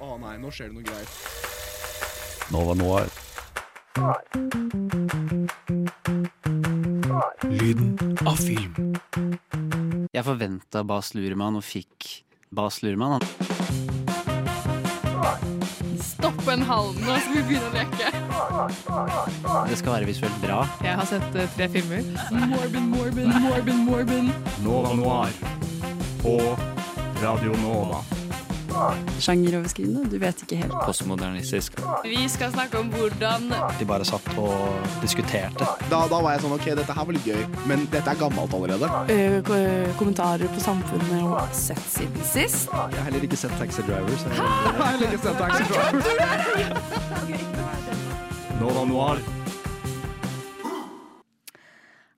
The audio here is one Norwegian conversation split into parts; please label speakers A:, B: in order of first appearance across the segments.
A: Å nei, nå skjer det noe greier.
B: Nova Noir.
C: Lyden av film.
D: Jeg forventa Bas Luhrmann og fikk Bas Luhrmann.
E: Stopp en hal nå, skal vi begynne å leke.
D: Det skal være visuelt bra.
E: Jeg har sett uh, tre filmer. Morbin, Morbin, Morbin, Morbin.
C: Nova Noir på Radio Nova.
F: Sjangeroverskridende, du vet ikke helt.
B: Postmodernistisk.
E: Vi skal snakke om hvordan
B: De bare satt og diskuterte.
A: Da, da var jeg sånn OK, dette her var litt gøy, men dette er gammelt allerede.
F: Uh, kommentarer på samfunnet og sett siden sist.
B: Jeg har heller ikke sett Taxi Driver. Så
A: Jeg har heller ikke sett Taxi Driver.
C: Nova Noir.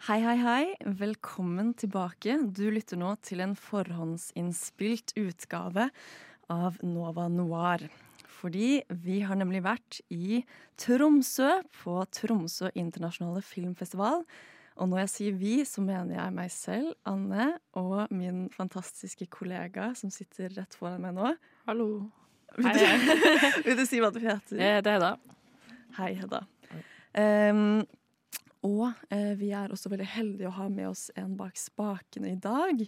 F: Hei, hei, hei. Velkommen tilbake. Du lytter nå til en forhåndsinnspilt utgave av Nova Noir. Fordi vi har nemlig vært i Tromsø på Tromsø internasjonale filmfestival. Og når jeg sier vi, så mener jeg meg selv, Anne, og min fantastiske kollega som sitter rett foran meg nå.
E: Hallo.
F: Vil du, vil du si hva du heter?
E: Det er Hedda.
F: Hei, Hedda. Um, og eh, vi er også veldig heldige å ha med oss en bak spakene i dag.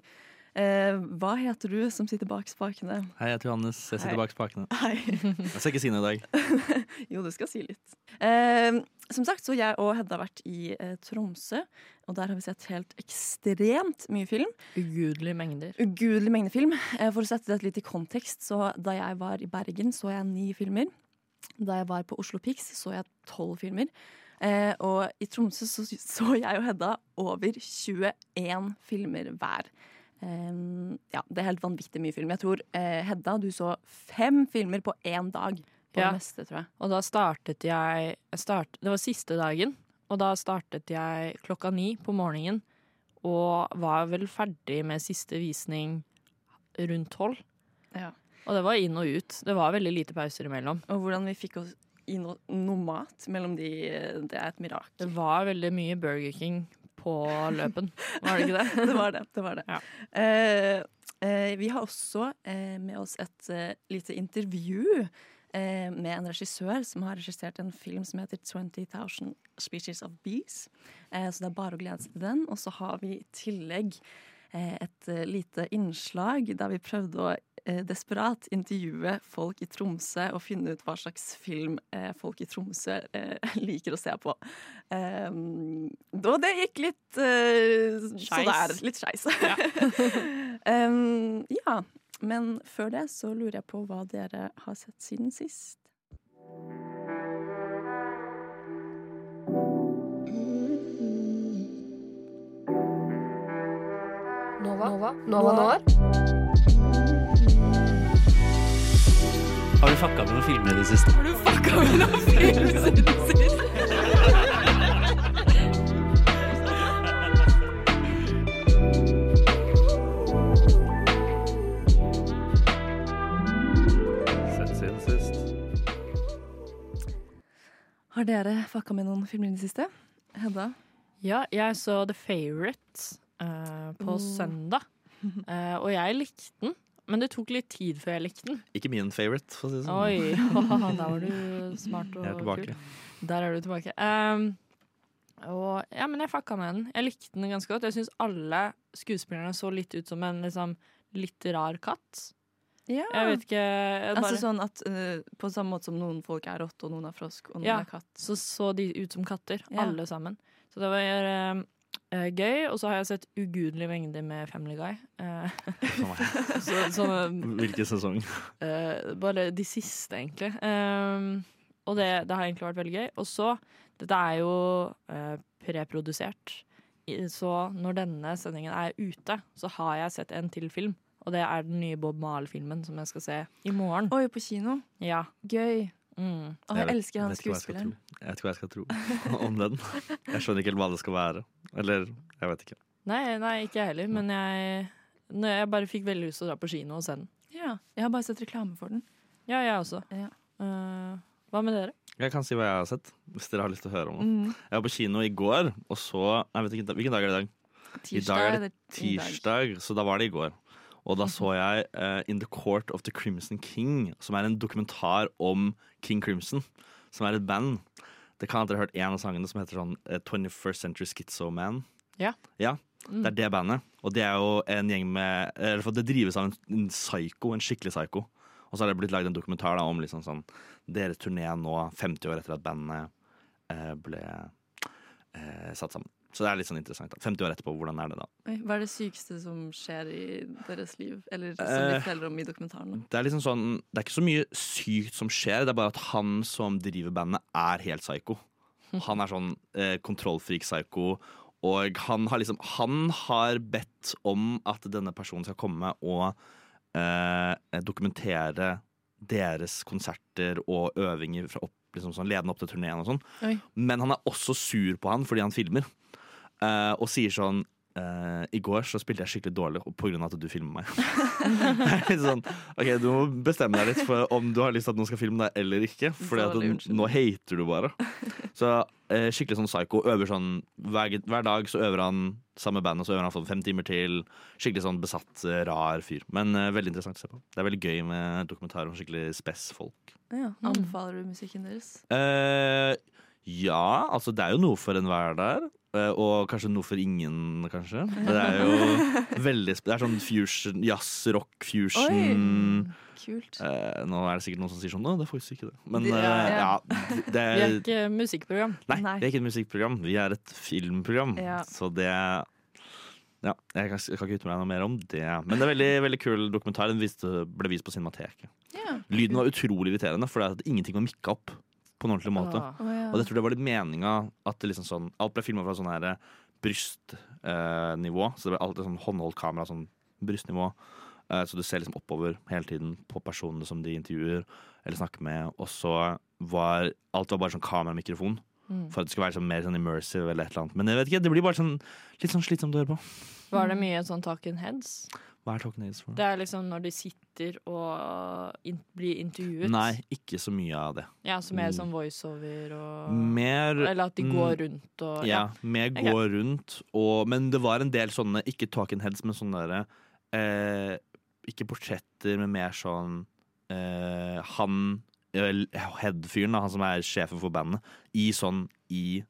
F: Eh, hva heter du som sitter bak spakene?
G: Hei, jeg heter Johannes. Jeg sitter
F: Hei.
G: bak spakene.
F: Hei.
G: Jeg skal ikke si noe i dag.
F: jo, du skal si litt. Eh, som sagt, så jeg og Hedda har vært i eh, Tromsø, og der har vi sett helt ekstremt mye film.
E: Ugudelige mengder.
F: Ugudelig mengder film. Eh, For å sette det litt i kontekst, så da jeg var i Bergen, så jeg ni filmer. Da jeg var på Oslo Pix, så jeg tolv filmer. Eh, og i Tromsø så, så jeg og Hedda over 21 filmer hver. Eh, ja, det er helt vanvittig mye film. Jeg tror eh, Hedda, du så fem filmer på én dag. På
E: Ja.
F: det meste, tror jeg.
E: Og da startet jeg start, Det var siste dagen, og da startet jeg klokka ni på morgenen. Og var vel ferdig med siste visning rundt tolv.
F: Ja.
E: Og det var inn og ut. Det var veldig lite pauser imellom.
F: Og hvordan vi fikk oss i no, noe mat mellom de, det er et mirakel.
E: Det var veldig mye Burger King på løpen, var det ikke det?
F: det var det. det, var det.
E: Ja.
F: Eh, eh, vi har også eh, med oss et eh, lite intervju eh, med en regissør som har regissert en film som heter 20,000 Species of Bees. Eh, så det er bare å glede seg til den. Og så har vi i tillegg eh, et lite innslag der vi prøvde å desperat intervjue folk i Tromsø og finne ut hva slags film eh, folk i Tromsø eh, liker å se på. Um, og det gikk litt eh, så
E: Skeis.
F: der. Litt skeis. um, ja. Men før det så lurer jeg på hva dere har sett siden sist.
H: Nova. Nova. Nova Noir.
B: Har du fucka med noen filmer i det siste?
F: Har du fucka med noen filmer
G: i det siste?
F: Har dere fucka med noen filmer i det siste? Hedda?
E: Ja, jeg så The Favourite uh, på
F: Oh.
E: søndag. Uh, og jeg likte den, men det tok litt tid før jeg likte den.
G: Ikke min favorite, for å si det sånn.
E: Oi, da var du smart og kul. Der er du tilbake. Um, og, ja, men jeg fucka med den. Jeg likte den ganske godt. Jeg syns alle skuespillerne så litt ut som en liksom, litt rar katt.
F: Ja.
E: Jeg vet ikke jeg bare,
F: Altså sånn at uh, På samme måte som noen folk er rotte, og noen er frosk, og noen
E: Ja.
F: er katt.
E: Så så de ut som katter,
F: Ja.
E: alle sammen. Så det var eh, eh, gøy. Og så har jeg sett ugudelige mengder med Family Guy. Uh, så, sånne
G: Hvilken sesong?
E: Uh, bare de siste, egentlig. Ehm, og det, det har egentlig vært veldig gøy. Og så, dette er jo preprodusert. Så når denne sendingen er ute, så har jeg sett en til film. Og det er den nye Bob Mahl-filmen som jeg skal se i morgen.
F: Oi, på kino.
E: Ja.
F: Gøy.
E: Mm.
F: Og jeg elsker han
G: jeg
F: skuespilleren.
G: tro. Jeg vet ikke hva jeg skal tro om den. Jeg skjønner ikke helt hva det skal være. Eller, jeg vet ikke.
E: Nei, nei, ikke jeg heller, men jeg, jeg bare fikk veldig lyst til å dra på kino og se den.
F: Ja, jeg har bare sett reklame for den.
E: Ja, jeg også.
F: Ja.
E: Uh, hva med dere?
G: Jeg kan si hva jeg har sett, hvis dere har lyst til å høre om det.
F: Mm.
G: Jeg var på kino i går, og så Nei, vet ikke, hvilken dag er det i dag? I dag er det Tirsdag, så da var det i går. Og da så jeg uh, In the Court of the Crimson King, som er en dokumentar om King Crimson, som er et band. Det kan at dere har hørt en av sangene som heter sånn uh, 21st Century Schizo Man.
E: Ja.
G: Ja,
E: Mm.
G: Det er det bandet. Og det er jo en gjeng med eller for Det drives av en, en psyko, en skikkelig psyko. Og så har det blitt lagd en dokumentar da, om liksom sånn deres turné nå, 50 år etter at bandet eh, ble eh, satt sammen. Så det er litt sånn interessant. da 50 år etterpå, hvordan er det da?
F: Oi, Hva er det sykeste som skjer i deres liv? Eller som de
G: Eh,
F: forteller om i dokumentaren?
G: Det er liksom sånn Det er ikke så mye sykt som skjer, det er bare at han som driver bandet, er helt psyko. Han er sånn eh, kontrollfrik-psyko. Og han har liksom Han har bedt om at denne personen skal komme og eh, dokumentere deres konserter og øvinger fra opp, liksom sånn, ledende opp til turneen og sånn. Men han er også sur på han fordi han filmer. Eh, og sier sånn uh, I går så spilte jeg skikkelig dårlig av at du filmer meg. Sånn, ok, Du må bestemme deg litt for om du har lyst til at noen skal filme deg eller ikke. Fordi at du, nå hater du bare. Så uh, skikkelig sånn psycho. Øver sånn hver, hver dag så øver han samme band, og så øver han sånn fem timer til. Skikkelig sånn besatt, rar fyr. Men veldig interessant å se på. Det er veldig gøy med dokumentarer om skikkelig spess-folk.
F: Ja. Anbefaler du musikken deres?
G: Uh, ja, altså det er jo noe for enhver der. Eh, Og kanskje noe for ingen, kanskje. Det er jo veldig sp- Det er sånn fusion, jazz, rock, fusion.
F: Oi, Kult.
G: Eh, nå er det sikkert noen som sier sånn Å, det er faktisk ikke det. Men
F: Det-
G: eh,
F: ja.
G: ja, det
E: Vi er
G: er
E: ikke musikkprogram.
G: Nei,
F: Nei.
G: det er ikke et musikkprogram. Vi er et filmprogram.
F: Ja.
G: Så det Ja, jeg kan, jeg kan ikke uttale meg noe mer om det. Men det er veldig, veldig kul dokumentar. Den viste, ble vist på Cinemateket.
F: Ja.
G: Lyden var utrolig irriterende, for det er at ingenting var mikka opp på en ordentlig måte.
F: Oh, ja.
G: Og det tror jeg var litt meninga at liksom sånn, alt ble filma fra sånn her brystnivå. så det ble alltid sånn håndholdt kamera, sånn brystnivå. Eh, så du ser liksom oppover hele tiden på personene som de intervjuer eller snakker med. Og så var alt var bare sånn kameramikrofon.
E: Mm.
G: For at det skulle være sånn mer sånn immersive eller et eller annet. Men jeg vet ikke, det blir bare sånn litt sånn slitsomt å høre på.
E: Var det mye sånn talking heads?
G: Hva er talking-heads for?
E: Det er liksom når de sitter og in blir intervjuet.
G: Nei, ikke så mye av det.
E: Ja, så mer sånn voiceover og
G: Mer
E: Eller at de
G: mm,
E: går rundt og
G: Ja, mer
E: går
G: gå rundt. Og, men det var en del sånne, ikke talking heads, men sånne derre eh, Ikke portretter, men mer sånn eh, Han head-fyren, han som er sjefen for bandet, i sånn i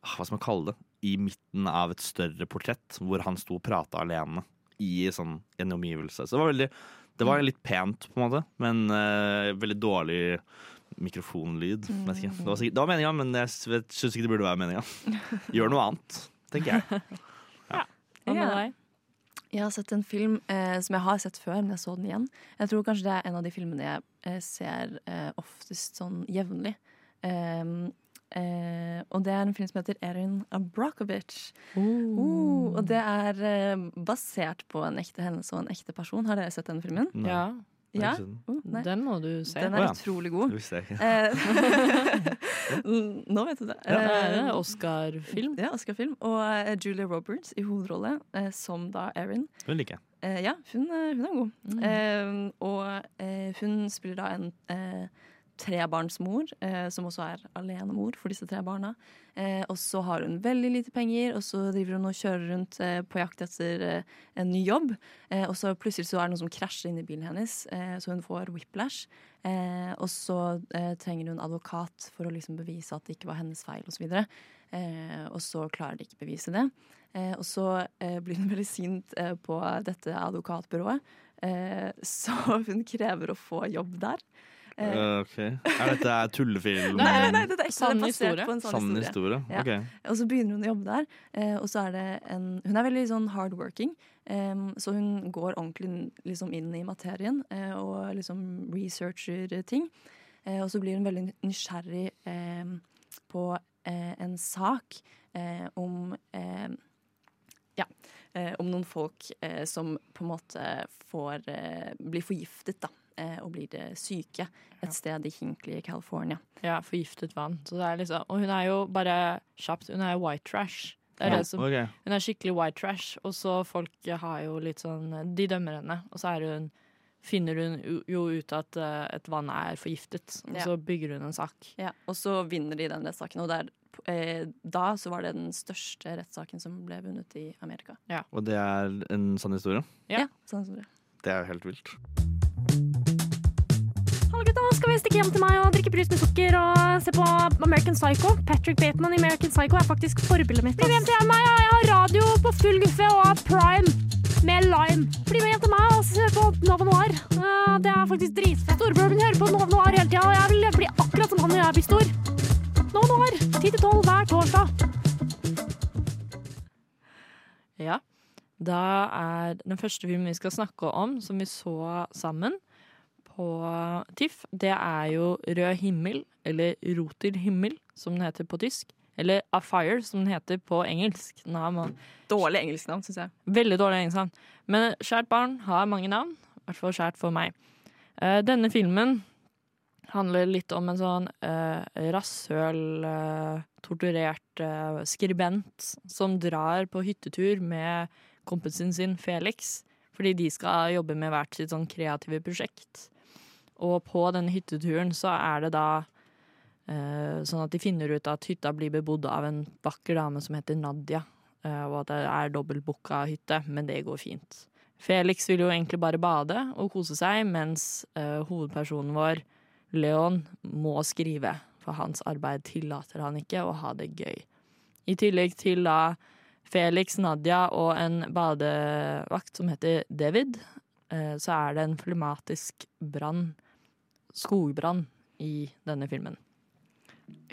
G: ah, Hva skal man kalle det? I midten av et større portrett, hvor han sto og prata alene i sånn en omgivelse. Så det var veldig Det var litt pent, på en måte, men uh, veldig dårlig mikrofonlyd. Mm. ikke. Det var, sikkert, det var meninga, men jeg syns ikke det burde være meninga. Gjør noe annet, tenker jeg.
E: Hva med
F: Ja.
E: deg?
F: Jeg har sett en film eh, som jeg har sett før, men jeg så den igjen. Jeg tror kanskje det er en av de filmene jeg eh, ser eh, oftest sånn jevnlig. Um, eh, og det er en film som heter Erin Abrakovich. Oh, og det er eh, basert på en ekte hendelse og en ekte person. Har dere sett den filmen?
G: Nei,
E: Ja,
F: Ja?
G: den.
F: Oh, nei.
E: den må du se.
F: Den
G: er
F: er
G: ja.
F: utrolig god.
G: Det.
F: Eh, Nå vet du det.
E: Det er
F: Eh,
E: Oscar-film.
F: ja, Oscar-film. Og eh, Julia Roberts i hovedrolle eh, som da Erin.
G: Hun liker jeg.
F: Eh, ja, hun, hun er god.
E: Mm.
F: Eh, og eh, hun spiller da en eh, trebarnsmor, eh, som også er alenemor for disse tre barna. Eh, og så har hun veldig lite penger, og så driver hun og kjører rundt eh, på jakt etter eh, en ny jobb. Eh, og så plutselig så er det noen som krasjer inn i bilen hennes, eh, så hun får whiplash. Og så trenger hun advokat for å liksom bevise at det ikke var hennes feil, osv. Eh, og så klarer de ikke bevise det. Og så blir hun veldig sint på dette advokatbyrået, så hun krever å få jobb der. Eh,
G: Eh, ok. Er dette tullefilm?
F: nei, nei, nei, dette er ikke
E: Sann historie.
F: på en sann
G: Sann
F: historie.
G: historie?
F: Ja.
G: Ok.
F: Og så begynner hun å jobbe der, eh, og så er det en Hun er veldig sånn hardworking, Um, så hun går ordentlig liksom inn i materien uh, og liksom researcher ting. Uh, og så blir hun veldig nysgjerrig eh, på uh, en sak eh, om ja, eh, om noen folk som på en måte får blir forgiftet, da. Eh, og blir eh, syke et sted i Hinkley i California.
E: Ja, forgiftet vann. Så det er liksom, og hun er jo bare kjapt Hun er white trash. Det er
G: Ja,
E: det som,
G: okay.
E: hun er skikkelig white trash, og så folk har jo litt sånn De dømmer henne, og så er hun finner hun jo- ut at eh, et vann er forgiftet, og
F: Ja.
E: så bygger hun en sak.
F: Ja, og så vinner de den rettssaken. Og der, eh, da så var det den største rettssaken som ble vunnet i Amerika.
G: Og det er en sann historie?
E: Ja.
F: ja sann det.
G: Det er jo helt vilt.
I: Gutta, skal vi stikke hjem til meg og drikke brus med sukker og se på American Psycho? Patrick Bateman i American Psycho er faktisk forbildet mitt. Bli med hjem til meg, jeg har radio på full guffe og har prime med lime. Bli med hjem til meg og se på Nova Noir. Det er faktisk dritfett. Storebroren min hører på Nova Noir hele tida, og jeg vil bli akkurat som han når jeg blir stor. Nova Noir, 10-12 hver torsdag.
E: Ja. Da er den første filmen vi skal snakke om, som vi så sammen på TIFF, det er jo Rød himmel, eller Roter himmel, som den heter på tysk. Eller A Fire, som den heter på engelsk. Man-
F: Dårlig engelsk navn, syns jeg.
E: Veldig dårlig engelsk navn. Men skjært barn har mange navn. I hvert fall skjært for meg. Eh, denne filmen handler litt om en sånn uh, rasshøl, uh, torturert uh, skribent som drar på hyttetur med kompisen sin Felix. Fordi de skal jobbe med hvert sitt sånn kreative prosjekt. Og på denne hytteturen så er det da eh, sånn at de finner ut at hytta blir bebodd av en vakker dame som heter Nadia. eh, og at det er dobbeltbooka hytte, men det går fint. Felix vil jo egentlig bare bade og kose seg, mens eh, hovedpersonen vår, Leon, må skrive. For hans arbeid tillater han ikke å ha det gøy. I tillegg til da Felix, Nadia og en badevakt som heter David, eh, så er det en flematisk brann, skogbrann, i denne filmen.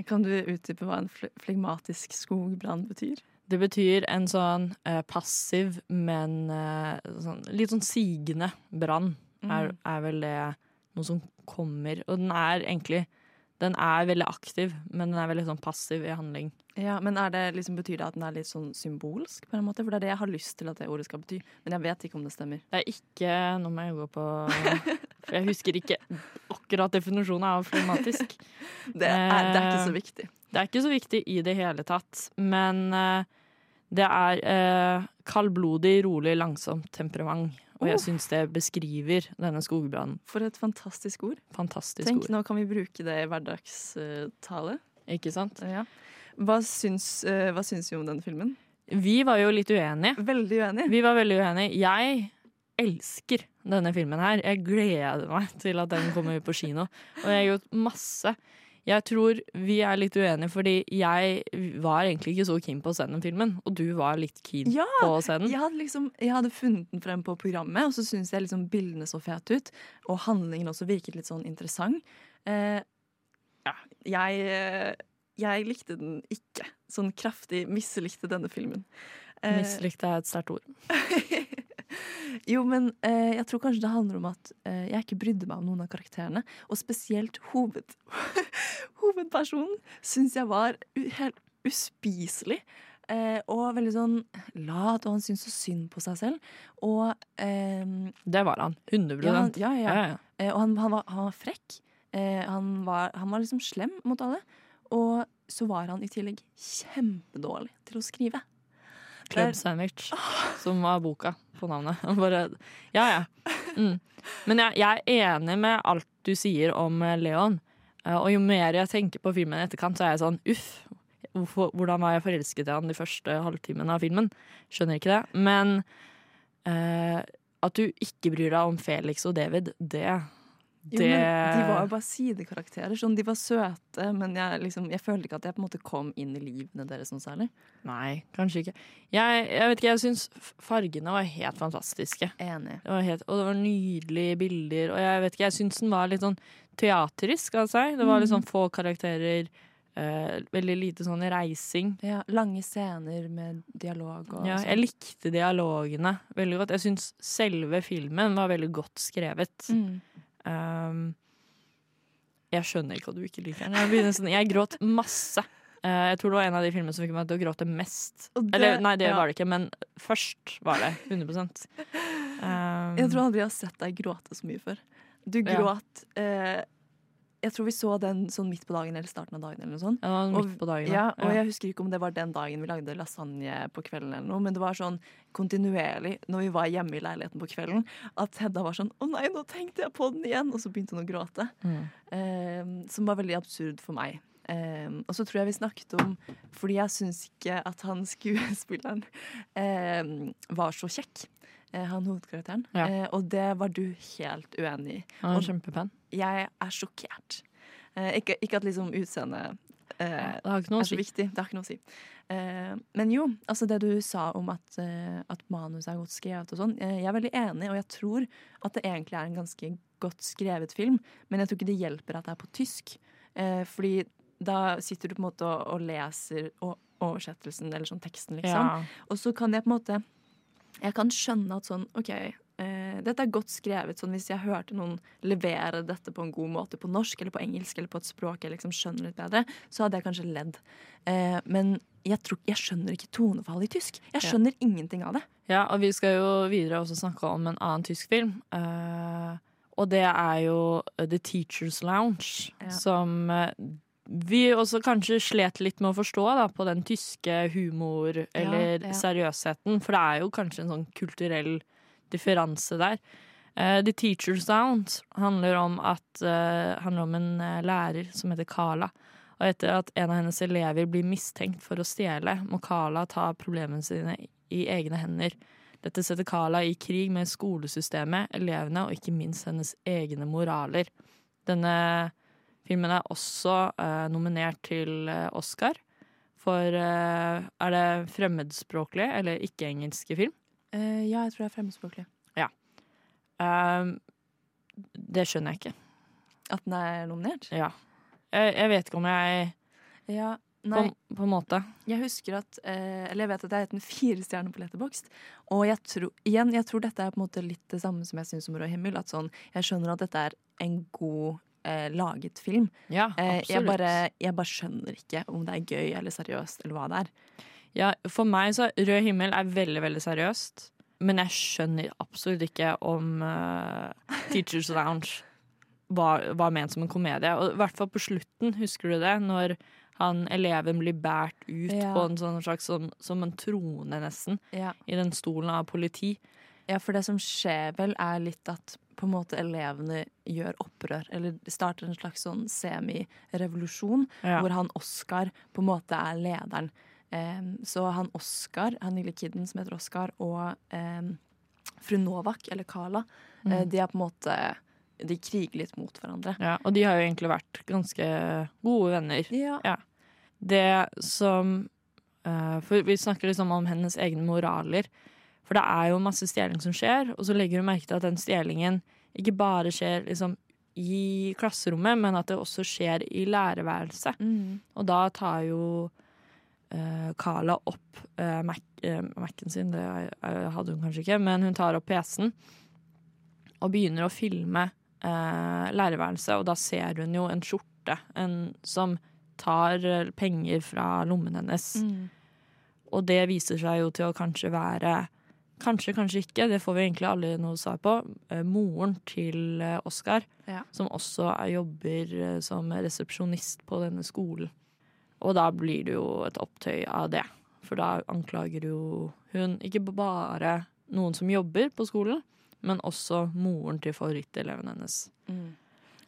F: Kan du utdype hva en fle- flegmatisk skogbrann betyr?
E: Det betyr en sånn eh, passiv, men eh, sånn, litt sånn sigende brann. Er, er vel det noe som kommer. Og den er egentlig Den er veldig aktiv, men den er veldig sånn passiv i handling.
F: Ja, men er det, liksom, Betyr det at den er litt sånn symbolsk? på en måte? For det er det jeg har lyst til at det ordet skal bety. Men jeg vet ikke om det stemmer.
E: Det er ikke Nå må jeg gå på For jeg husker ikke akkurat definisjonen av flematisk.
F: Det er, det er ikke
E: Eh,
F: så viktig.
E: Det er ikke så viktig i det hele tatt, men eh, det er eh, kaldblodig, rolig, langsomt temperament. Og jeg
F: Oh.
E: syns det beskriver denne skogbrannen.
F: For et fantastisk ord.
E: Fantastisk
F: Tenk,
E: ord.
F: nå kan vi bruke det i hverdagstale.
E: Ikke sant?
F: Ja. Hva syns, eh, hva syns vi om den filmen?
E: Vi var jo litt uenige.
F: Veldig uenige.
E: Vi var veldig uenige. Jeg elsker denne filmen her. Jeg gleder meg til at den kommer ut på kino. Og jeg har gjort masse. Jeg tror vi er litt uenige fordi jeg var egentlig ikke så keen på å se den filmen. Og du var litt keen
F: Ja,
E: på å se den.
F: Jeg hadde, liksom, jeg hadde funnet den frem på programmet, og så syntes jeg liksom bildene så fete ut. Og handlingen også virket litt sånn interessant. Eh, ja, jeg, eh, jeg likte den ikke. Sånn kraftig mislikte denne filmen. Eh,
E: Mislikt er et sterkt ord.
F: jo, men eh, jeg tror kanskje det handler om at eh, jeg ikke brydde meg om noen av karakterene. Og spesielt hoved, hovedpersonen syns jeg var helt uspiselig. Eh, og veldig sånn lat, og han syntes så synd på seg selv. Og ehm,
E: Det var han. 100
F: ja, ja, ja,
E: Ja,
F: ja.
E: ja.
F: Eh, og han, han, var, han var frekk. Eh, han, var, han var liksom slem mot alle. Og så var han i tillegg kjempedårlig til å skrive.
E: Club Sandwich, som var boka på navnet. Bare, ja, ja. Mm. Men jeg, jeg er enig med alt du sier om eh, Leon. Eh, Og jo mer jeg tenker på filmen i etterkant, så er jeg sånn uff. Hvordan var jeg forelsket i han de første halvtimene av filmen? Skjønner ikke det. Men eh, at du ikke bryr deg om Felix og David, det
F: Jo, men de var jo bare sidekarakterer. Sånn, de var søte, men jeg, liksom, jeg følte ikke at jeg på en måte kom inn i livene deres noe særlig.
E: Nei, kanskje ikke. Jeg, jeg vet ikke, jeg syns fargene var helt fantastiske.
F: Enig.
E: Det var helt, og det var nydelige bilder. Og jeg vet ikke, jeg syns den var litt sånn teatrisk av seg. Det var litt sånn få karakterer. Uh, veldig lite sånn reising.
F: Ja, lange scener med dialog og
E: Ja,
F: sånn.
E: jeg likte dialogene veldig godt. Jeg syns selve filmen var veldig godt skrevet.
F: Mm.
E: Um, jeg skjønner ikke at du ikke liker den. Jeg, blir jeg gråt masse. Uh, jeg tror det var en av de filmene som fikk meg til å gråte mest.
F: Det-
E: Eller nei, det
F: ja.
E: var det ikke, men først var det. 100 um,
F: Jeg tror aldri jeg har sett deg gråte så mye før. Du gråt
E: Ja.
F: gråt eh, Jeg tror vi så den sånn midt på dagen eller starten av dagen. eller noe sånt.
E: Ja, midt
F: Og-
E: på dagen.
F: Ja, og jeg husker ikke om det var den dagen vi lagde lasagne på kvelden, eller noe, men det var sånn kontinuerlig når vi var hjemme i leiligheten på kvelden, at Hedda var sånn 'Å nei, nå tenkte jeg på den igjen!' Og så begynte hun å gråte.
E: Mm.
F: Eh, som var veldig absurd for meg. Eh, og så tror jeg vi snakket om Fordi jeg syns ikke at han skuespilleren eh, var så kjekk. Eh, han hovedkarakteren.
E: Ja.
F: Eh, og det var du helt uenig i.
E: Han er kjempepen.
F: jeg er sjokkert. Eh, ikke, ikke at liksom utseendet eh, er så
E: si.
F: viktig. Det har ikke noe å si. Eh, men jo, altså det du sa om at, eh, at manus er godt skrevet og sånn, jeg er veldig enig, og jeg tror at det egentlig er en ganske godt skrevet film, men jeg tror ikke det hjelper at det er på tysk. Eh, fordi da sitter du på en måte og, og leser og oversettelsen, eller sånn teksten, liksom.
E: Ja.
F: Og så kan jeg på en måte Jeg kan skjønne at sånn OK, eh, dette er godt skrevet. Sånn hvis jeg hørte noen levere dette på en god måte på norsk eller på engelsk eller på et språk jeg liksom skjønner litt bedre, så hadde jeg kanskje ledd. Eh, men jeg, tror, jeg skjønner ikke tonefallet i tysk. Jeg
E: Ja.
F: skjønner ingenting av det.
E: Ja, og vi skal jo videre også snakke om en annen tysk film. eh, og det er jo The Teacher's Lounge,
F: Ja.
E: som eh, vi også kanskje slet litt med å forstå da, på den tyske humor- eller
F: ja.
E: seriøsheten, for det er jo kanskje en sånn kulturell differanse der. Uh, The Teacher's Sound handler om, at, uh, handler om en eh, lærer som heter Carla. Og etter at en av hennes elever blir mistenkt for å stjele, må Carla ta problemene sine i egne hender. Dette setter Carla i krig med skolesystemet, elevene og ikke minst hennes egne moraler. Denne filmen er også eh, nominert til eh, Oscar for eh, Er det fremmedspråklig eller ikke-engelske film?
F: Ja, jeg tror det er fremmedspråklig.
E: Ja. det skjønner jeg ikke.
F: At den er nominert?
E: Ja. Jeg, jeg vet ikke om jeg
F: Ja,
E: på, på en måte
F: Jeg husker at eh, Eller jeg vet at jeg har gitt den fire stjerner på Letterboxd. Og jeg tror, igjen, jeg tror dette er på en måte litt det samme som jeg syns om Rød himmel. At sånn, jeg skjønner at dette er en god eh, laget film.
E: Ja,
F: Eh, jeg, bare, jeg bare skjønner ikke om det er gøy eller seriøst eller hva det er.
E: Ja, for meg så Rød himmel er veldig, veldig seriøst. Men jeg skjønner absolutt ikke om uh, Teachers Lounge var, var ment som en komedie. Og i hvert fall på slutten, husker du det? Når han eleven blir båret ut
F: Ja.
E: på en sånn slags som, som en trone, nesten,
F: Ja.
E: i den stolen av politi.
F: Ja, for det som skjer vel, er litt at på en måte elevene gjør opprør. Eller starter en slags sånn semirevolusjon,
E: Ja.
F: hvor han Oskar på en måte er lederen. Em, så han Oskar, han lille kiden som heter Oskar, og em, fru Novak, eller Carla, eh,
E: Mm.
F: de er på en måte De kriger litt mot hverandre.
E: Ja, og de har jo egentlig vært ganske gode venner.
F: Ja.
E: Det som eh, For vi snakker liksom om hennes egne moraler. For det er jo masse stjeling som skjer, og så legger hun merke til at den stjelingen ikke bare skjer liksom i klasserommet, men at det også skjer i lærerværelset.
F: Mm.
E: Og da tar jo eh, Carla opp uh, Mac, uh, Mac-en sin, det hadde hun kanskje ikke, men hun tar opp PC-en og begynner å filme lærerværelset, og da ser hun jo en skjorte en, som tar penger fra lommen hennes.
F: Mm.
E: Og det viser seg jo til å kanskje være Kanskje, kanskje ikke, det får vi egentlig aldri noe svar på. Eh, moren til Oskar, Oscar,
F: Ja.
E: som også er, jobber eh, som resepsjonist på denne skolen. Og da blir det jo et opptøy av det. For da anklager jo hun ikke bare noen som jobber på skolen, men også moren til favoritteleven hennes.
F: Mm.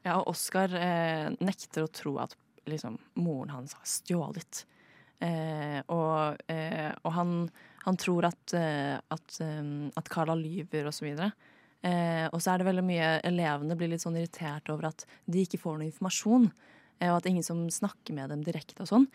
F: Ja, og Oscar eh, nekter å tro at liksom, moren hans har stjålet. Eh, og, eh, og han, han tror at, eh, at, eh, at Carla lyver, og så videre. Eh, og så er det veldig mye Elevene blir litt sånn irritert over at de ikke får noe informasjon. Eh, og at det er ingen som snakker med dem direkte og sånn.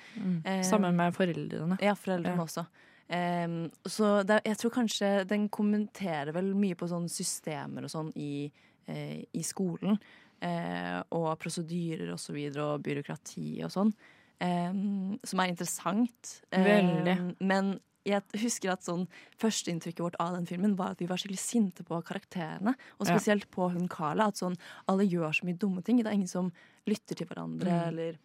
F: Eh,
E: Sammen med foreldrene.
F: Ja, foreldrene
E: Ja.
F: også. Em, så det, jeg tror kanskje den kommenterer vel mye på sånne systemer og sånn i, eh, i skolen. Eh, og prosedyrer og så videre, og byråkrati og sånn. som er interessant.
E: Veldig.
F: men jeg husker at sånn førsteinntrykket vårt av den filmen var at vi var skikkelig sinte på karakterene. Og
E: Ja.
F: spesielt på hun Carla. At sånn, alle gjør så mye dumme ting. Det er ingen som lytter til hverandre.
E: Mm.
F: Eller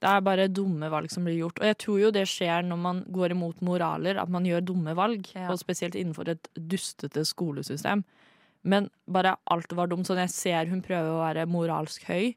E: Det er bare dumme valg som blir gjort. Og jeg tror jo det skjer når man går imot moraler, at man gjør dumme valg.
F: Ja.
E: Og spesielt innenfor et dustete skolesystem. Men bare alt var dumt. Sånn jeg ser hun prøver å være moralsk høy,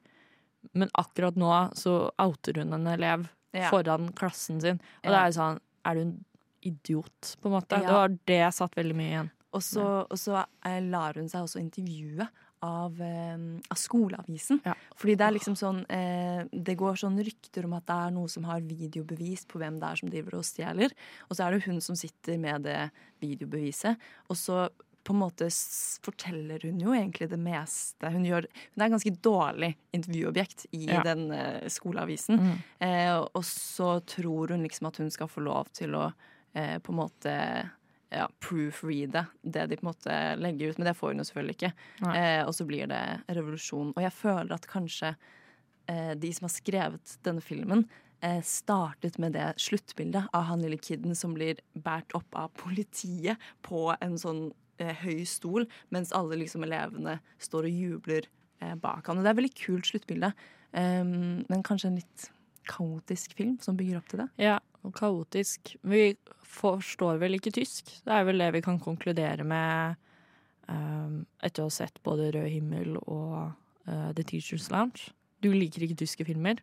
E: men akkurat nå så outer hun en elev
F: Ja.
E: foran klassen sin. Og det er jo sånn Er du en idiot, på en måte?
F: Ja.
E: Det var det jeg satt veldig mye igjen.
F: Og så, og så eh, lar hun seg også intervjue av, eh, av skoleavisen.
E: Ja.
F: Fordi det er liksom sånn eh, Det går sånn rykter om at det er noe som har videobevis på hvem det er som driver og stjeler. Og så er det hun som sitter med det videobeviset. Og så på en måte forteller hun jo egentlig det meste. Hun, gjør, hun er et ganske dårlig intervjuobjekt i
E: Ja.
F: den eh, skoleavisen.
E: Mm.
F: Eh, og så tror hun liksom at hun skal få lov til å eh, på en måte ja, proofreade det de på en måte legger ut, men det får hun jo selvfølgelig ikke. Eh, og så blir det revolusjon. Og jeg føler at kanskje eh, de som har skrevet denne filmen, eh, startet med det sluttbildet av han lille kiden som blir båret opp av politiet på en sånn eh, høy stol, mens alle liksom elevene står og jubler eh, bak han. Og det er et veldig kult sluttbilde, um, men kanskje en litt kaotisk film som bygger opp til det.
E: Ja, og kaotisk. Vi forstår vel ikke tysk. Det er vel det vi kan konkludere med um, etter å ha sett både Rød himmel og uh, The Teacher's Lounge. Du liker ikke tyske filmer.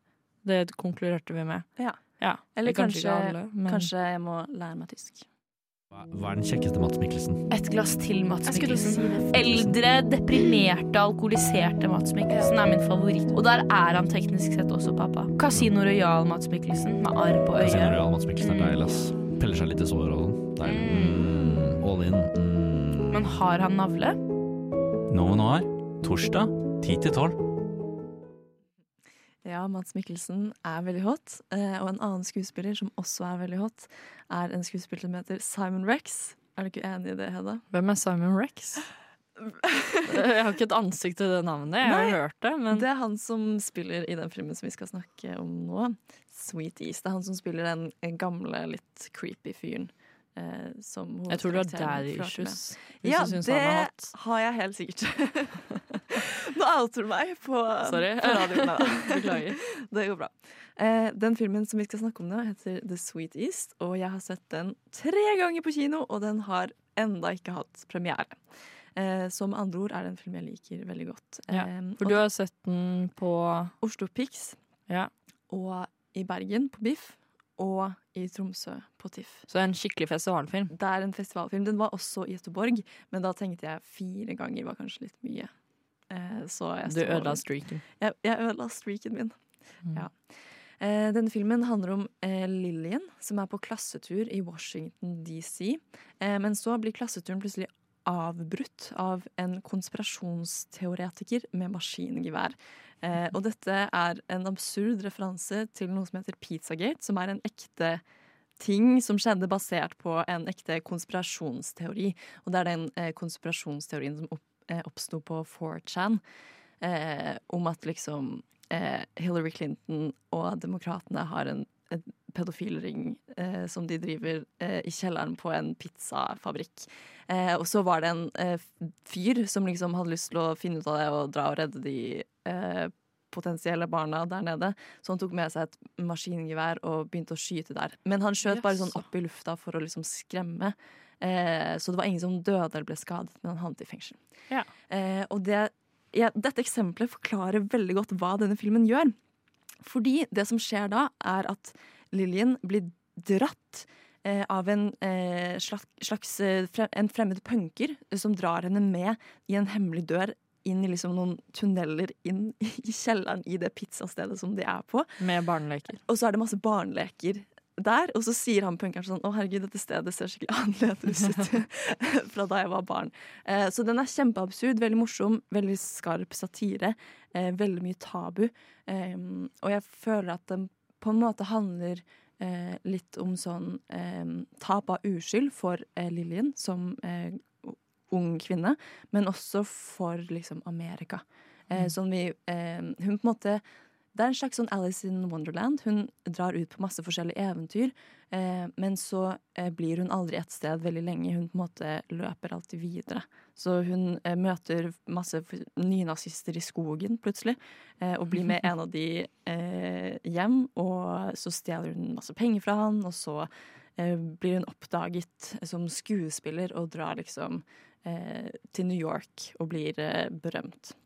E: Det konkluderte vi med.
F: Ja.
E: Ja,
F: Eller
E: kanskje
F: kanskje,
E: alle, men-
F: kanskje jeg må lære meg tysk.
G: Hva hva er den kjekkeste Mats Mikkelsen?
H: Et glass til Mats Mikkelsen. Eldre, deprimerte, alkoholiserte Mats Mikkelsen er min favoritt. Og der er han teknisk sett også pappa. Casino Royal Mats Mikkelsen med arr på øyet.
G: Casino Royal Mats Mikkelsen er deilig, ass. Peller seg litt i sår og sånn. Deilig. Mm, all in. Mm.
H: Men har han navle?
C: nå Noir, torsdag 10 til 12.
F: Ja, Mads Mikkelsen er veldig hot. eh, Og en annen skuespiller som også er veldig hot, er en skuespiller som heter Simon Rex. Er du ikke enig i det, Hedda?
E: Hvem er Simon Rex? Jeg har ikke et ansikt til det navnet. Jeg har
F: Nei.
E: hørt det, men
F: Det er han som spiller i den filmen som vi skal snakke om nå. Sweet East. Det er han som spiller den gamle, litt creepy fyren. Eh, som
E: jeg tror du har daddy issues.
F: Ja, det
E: han er
F: har jeg helt sikkert. Nå outer du meg på,
E: Sorry.
F: på radioen.
E: Beklager.
F: Det går bra. Eh, den filmen som vi skal snakke om nå, heter The Sweet East. Og jeg har sett den tre ganger på kino, og den har enda ikke hatt premiere. Eh, så med andre ord er det en film jeg liker veldig godt.
E: Ja,
F: Eh,
E: For du har sett den på
F: Oslo Pix
E: Ja.
F: og i Bergen på Biff. Og i Tromsø på TIFF.
E: Så en skikkelig festivalfilm.
F: Det er en festivalfilm. Den var også i Göteborg, men da tenkte jeg fire ganger var kanskje litt mye. Eh, så jeg
E: Du ødela streaken.
F: Jeg, jeg ødela streaken min.
E: Mm.
F: Ja. Eh, denne filmen handler om eh, Lillian, som er på klassetur i Washington DC. Eh, men så blir klasseturen plutselig avbrutt av en konspirasjonsteoretiker med maskingevær. Eh, og dette er en absurd referanse til noe som heter Pizzagate, som er en ekte ting som skjedde basert på en ekte konspirasjonsteori. Og det er den eh, konspirasjonsteorien som opp, eh, oppsto på 4chan, eh, om at liksom eh, Hillary Clinton og demokratene har en, en pedofilring eh, som de driver eh, i kjelleren på en pizzafabrikk. Eh, og så var det en eh, fyr som liksom hadde lyst til å finne ut av det og dra og redde de eh, potensielle barna der nede. Så han tok med seg et maskingevær og begynte å skyte der. Men han skjøt bare sånn opp i lufta for å liksom skremme. Eh, så det var ingen som døde eller ble skadet, men han havnet i fengsel.
E: Ja.
F: Eh, og det, ja, dette eksempelet forklarer veldig godt hva denne filmen gjør. Fordi det som skjer da, er at Lillian blir dratt eh, av en eh, slags, slags eh, fre, en fremmed punker som drar henne med i en hemmelig dør inn i liksom noen tunneler inn i kjelleren i det pizzastedet som de er på.
E: Med barneleker.
F: Og så er det masse barneleker der, og så sier han punkeren sånn Å, herregud, dette stedet ser skikkelig annerledes ut fra da jeg var barn. Eh, så den er kjempeabsurd, veldig morsom, veldig skarp satire. Eh, veldig mye tabu. Eh, og jeg føler at den på en måte handler eh, litt om sånn eh, tap av uskyld for eh, Lillian som ung kvinne, men også for liksom Amerika. Eh, sånn vi, hun på en måte det er en slags sånn Alice in Wonderland. Hun drar ut på masse forskjellige eventyr, eh, men så eh, blir hun aldri et sted veldig lenge. Hun på en måte løper alltid videre. Så hun eh, møter masse nynazister i skogen plutselig, eh, og blir med en av de eh, hjem. Og så stjeler hun masse penger fra han, og så eh, blir hun oppdaget som skuespiller og drar liksom eh, til New York og blir berømt.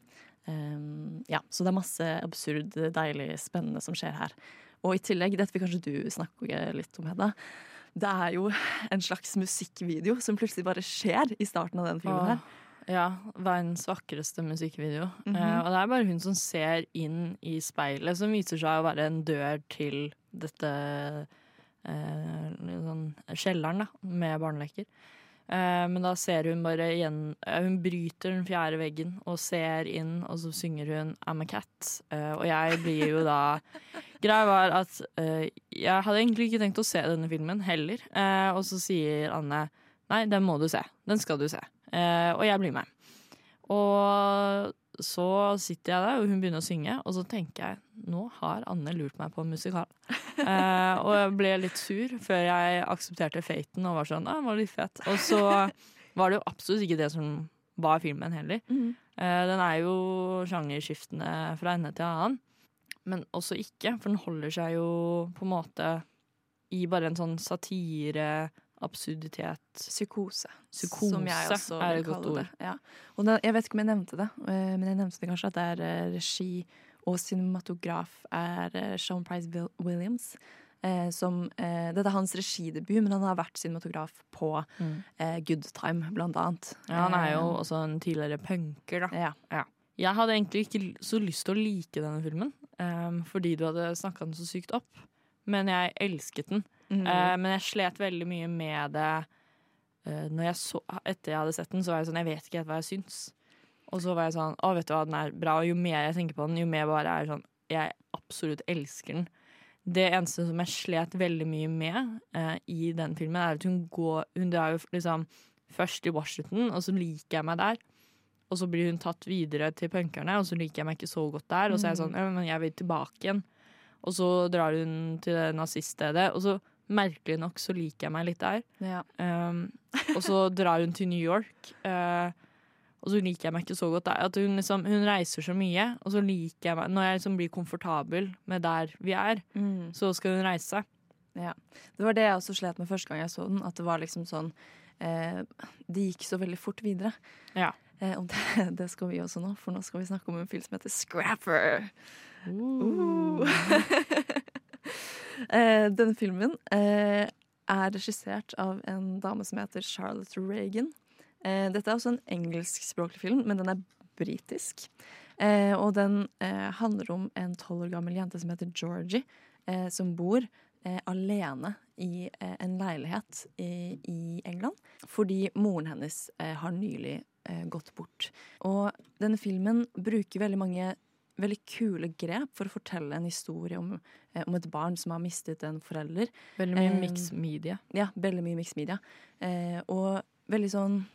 F: Um, ja, så det er masse absurd, deilig, spennende som skjer her. Og i tillegg, dette vil kanskje du snakke litt om, Hedda. Det er jo en slags musikkvideo som plutselig bare skjer i starten av den filmen her.
E: Åh, ja, verdens vakreste musikkvideo.
F: Mm
E: -hmm. uh, og det er bare hun som ser inn i speilet, som viser seg å være en dør til dette uh, sånn kjelleren da, med barneleker. Eh, men da ser hun bare igjen eh, Hun bryter den fjerde veggen og ser inn, og så synger hun 'I'm a cat'. Eh, og jeg blir jo da Greia var at jeg hadde egentlig ikke tenkt å se denne filmen heller. Og så sier Anne nei, den må du se. Den skal du se. Og jeg blir med. Og så sitter jeg der, og hun begynner å synge, og så tenker jeg nå har Anne lurt meg på en musikal. Eh, og jeg ble litt sur før jeg aksepterte faten og var sånn ah, den var litt fett. Og så var det jo absolutt ikke det som var filmen heller.
F: Mhm.
E: Eh, den er jo sjangerskiftende fra ende til annen, men også ikke, for den holder seg jo på en måte i bare en sånn satire, absurditet
F: Psykose.
E: Psykose
F: som jeg også vil kalle det. Ja. Det, jeg vet ikke om jeg nevnte det, eh, men jeg nevnte det kanskje at det er eh, regi og cinematograf er eh, Sean Price Williams. Som, dette er hans regidebut, men han har vært cinematograf på
E: Mm.
F: Good Time, blant annet.
E: Ja, han er jo også en tidligere punker, da.
F: ja.
E: Jeg hadde egentlig ikke så lyst til å like denne filmen, fordi du hadde snakka den så sykt opp. Men jeg elsket den.
F: Mhm.
E: Uh, men jeg slet veldig mye med det uh, jeg så, etter jeg hadde sett den. Så var jeg sånn, jeg vet ikke helt hva jeg syns. Og så var jeg sånn, å vet du hva, den er bra. Og jo mer jeg tenker på den, jo mer bare er sånn, jeg absolutt elsker den. Det eneste som jeg slet veldig mye med uh, i den filmen, er at hun går Hun drar jo liksom først i Washington, og så liker jeg meg der. Og så blir hun tatt videre til punkerne, og så liker jeg meg ikke så godt der. Og så er jeg sånn, ja, men jeg vil tilbake igjen. Og så drar hun til det naziststedet, og så merkelig nok så liker jeg meg litt der.
F: Ja.
E: Um, og så drar hun til New York, uh, og så liker jeg meg ikke så godt der. At hun, liksom, hun reiser så mye, og så liker jeg meg Når jeg liksom blir komfortabel med der vi er,
F: Mm.
E: så skal hun reise.
F: Ja. Det var det jeg også slet med første gang jeg så den. At det var liksom sånn eh, Det gikk så veldig fort videre.
E: Ja.
F: Eh, og det, det skal vi også nå, for nå skal vi snakke om en film som heter Scrapper. Uh. Uh. eh, denne filmen eh, er regissert av en dame som heter Charlotte Reagan. Eh, dette er også en engelskspråklig film, men den er britisk. Eh, og den eh, handler om en tolv år gammel jente som heter Georgie, eh, som bor alene i en leilighet i, i England. Fordi moren hennes har nylig gått bort. Og denne filmen bruker veldig mange veldig kule grep for å fortelle en historie om, eh, om et barn som har mistet en forelder.
E: Veldig mye
F: Eh,
E: mixed media.
F: Ja, veldig mye mixed media. Eh, og veldig sånn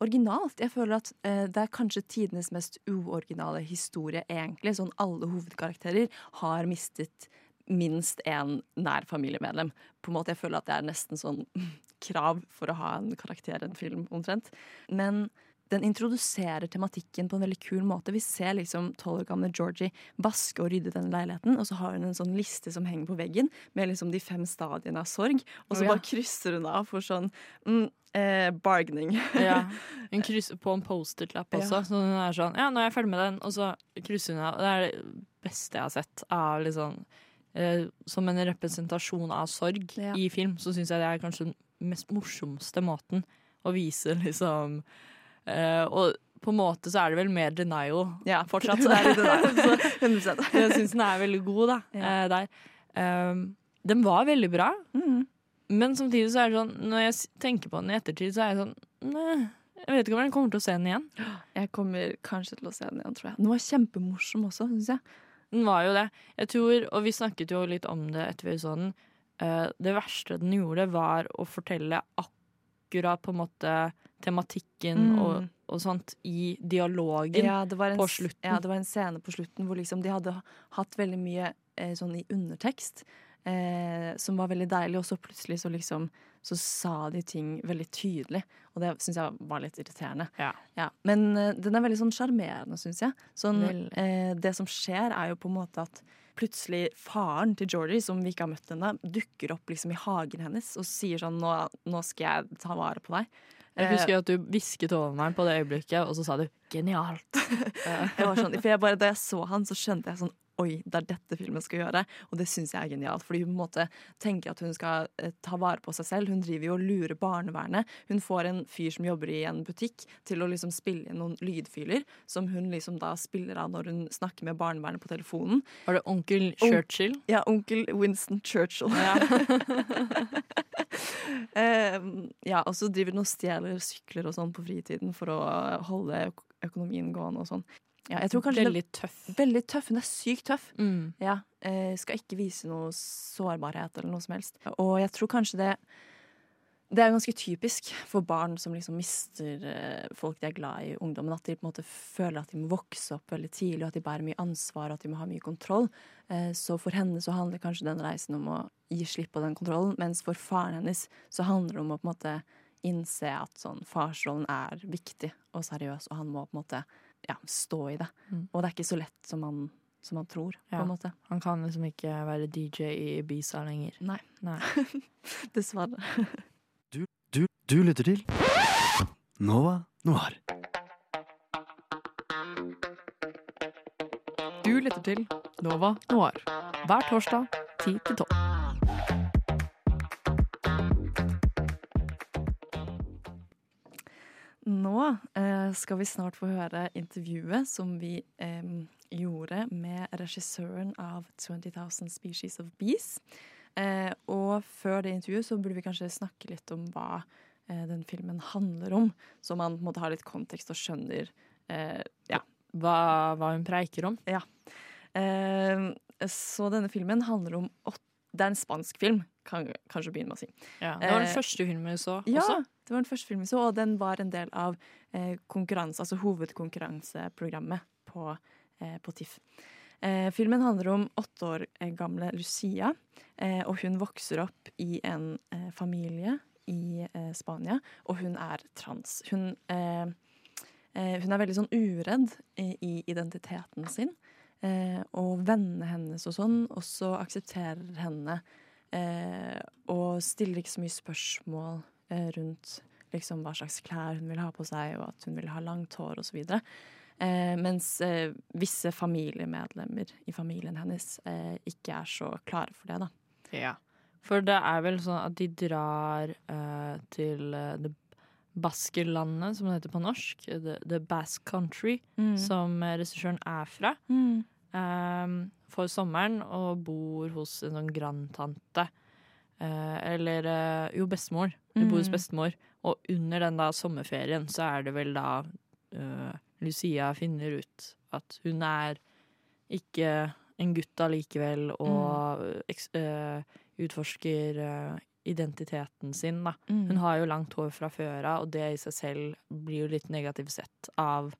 F: originalt. Jeg føler at eh, det er kanskje tidenes mest uoriginale historie, egentlig. Sånn alle hovedkarakterer har mistet minst én nær familiemedlem. På en måte, Jeg føler at det er nesten sånn krav for å ha en karakter i en film, omtrent. Men den introduserer tematikken på en veldig kul måte. Vi ser liksom tolv år gamle Georgie vaske og rydde denne leiligheten, og så har hun en sånn liste som henger på veggen med liksom de fem stadiene av sorg, og så
E: oh, ja.
F: bare krysser hun av for sånn mm, eh, bargaining.
E: Ja. Hun krysser på en Post-It-lapp også,
F: Ja.
E: så hun er sånn Ja, nå er jeg ferdig med den, og så krysser hun av. Det er det beste jeg har sett av liksom eh, Som en representasjon av sorg
F: Ja.
E: i film, så syns jeg det er kanskje den mest morsomste måten å vise liksom eh, Og på en måte så er det vel mer denial
F: Ja,
E: fortsatt.
F: det er det.
E: Så jeg syns den er veldig god, da.
F: Ja.
E: eh, der. Um, den var veldig bra,
F: Mm.
E: men samtidig så er det sånn Når jeg tenker på den i ettertid, så er jeg sånn Nei, jeg vet ikke om jeg kommer til å se den igjen.
F: Jeg kommer kanskje til å se den igjen, tror jeg. Den var kjempemorsom også, syns jeg.
E: Den var jo det. Jeg tror, og vi snakket jo litt om det etter vi så den, uh, det verste den gjorde, var å fortelle akkurat på en måte tematikken
F: Mm.
E: og, og sånt i dialogen.
F: Ja, en,
E: på slutten.
F: Ja, det var en scene på slutten hvor liksom de hadde hatt veldig mye eh, sånn i undertekst. Eh, som var veldig deilig, og så plutselig så liksom Så sa de ting veldig tydelig. Og det syns jeg var litt irriterende.
E: Ja.
F: Men eh, den er veldig sånn sjarmerende, syns jeg. Sånn, eh, det som skjer, er jo på en måte at plutselig faren til Georgie, som vi ikke har møtt ennå, dukker opp liksom i hagen hennes og sier sånn nå, nå skal jeg ta vare på deg.
E: Jeg
F: Eh,
E: husker at du hvisket over meg på det øyeblikket, og så sa du 'genialt'.
F: Jeg var sånn, for jeg bare, da jeg så han, så skjønte jeg sånn Oi, det er dette filmen skal gjøre. Og det syns jeg er genialt. Fordi hun på en måte tenker at hun skal eh, ta vare på seg selv. Hun driver jo og lurer barnevernet. Hun får en fyr som jobber i en butikk til å liksom spille inn noen lydfiler, som hun liksom da spiller av når hun snakker med barnevernet på telefonen.
E: Var det onkel
F: On-
E: Churchill?
F: Ja, onkel Winston Churchill.
E: Ja.
F: Eh, ja, og så driver den og stjeler sykler og sånn på fritiden for å holde øk økonomien gående og sånn. Ja,
E: Veldig tøff.
F: veldig tøff. Hun er sykt tøff.
E: Mm.
F: Ja, uh, skal ikke vise noe sårbarhet eller noe som helst. Og jeg tror kanskje det Det er ganske typisk for barn som liksom mister eh, folk de er glad i, ungdommen. At de på en måte føler at de må vokse opp veldig tidlig, og at de bærer mye ansvar og at de må ha mye kontroll. Eh, så for henne så handler kanskje den reisen om å gi slipp på den kontrollen, mens for faren hennes så handler det om å på en måte innse at sånn farsrollen er viktig og seriøs, og han må på en måte ja, stå i det.
E: Mm.
F: Og det er ikke så lett som man, som han tror, på en måte.
E: Han kan liksom ikke være DJ i Ibiza lenger.
F: Nei.
E: Nei.
F: Dessverre.
B: Du, du lytter til Nova Noir.
E: Du lytter til Nova Noir hver torsdag 10 til 12.
F: Nå eh, skal vi snart få høre intervjuet som vi eh, gjorde med regissøren av 20,000 Species of Bees. Eh, og før det intervjuet så burde vi kanskje snakke litt om hva eh, den filmen handler om, så man på en måte har litt kontekst og skjønner eh, ja,
E: Hva, hva hun preiker om.
F: Eh, så denne filmen handler om åtte Det er en spansk film, kan kanskje begynne med å si.
E: Ja, det var den
F: Eh,
E: første filmen vi så
F: Ja,
E: også.
F: det var den første filmen vi så, og den var en del av eh, konkurranse, altså hovedkonkurranseprogrammet på, eh, på TIFF. Eh, filmen handler om åtte år eh, gamle Lucia, eh, og hun vokser opp i en eh, familie i eh, Spania, og hun er trans. Hun, eh, hun er veldig sånn uredd i, identiteten sin, og vennene hennes og sånn også aksepterer henne og stiller ikke så mye spørsmål rundt liksom, hva slags klær hun vil ha på seg, og at hun vil ha langt hår osv. Eh, mens eh, visse familiemedlemmer i familien hennes eh, ikke er så klare for det. da.
E: Ja. For det er vel sånn at de drar eh, til det det Baskerlandet, som det heter på norsk. The, the Basque Country, som eh, regissøren er fra.
F: Mm.
E: eh, for sommeren og bor hos en sånn grandtante. Eh, eller eh, jo, bestemor. Hun bor hos
F: Mm.
E: bestemor. Og under den da sommerferien så er det vel da eh, Lucia finner ut at hun er ikke en gutt allikevel, og eks, eh, utforsker eh, identiteten sin, da.
F: Mm.
E: Hun har jo langt hår fra før av, og det i seg selv blir jo litt negativt sett av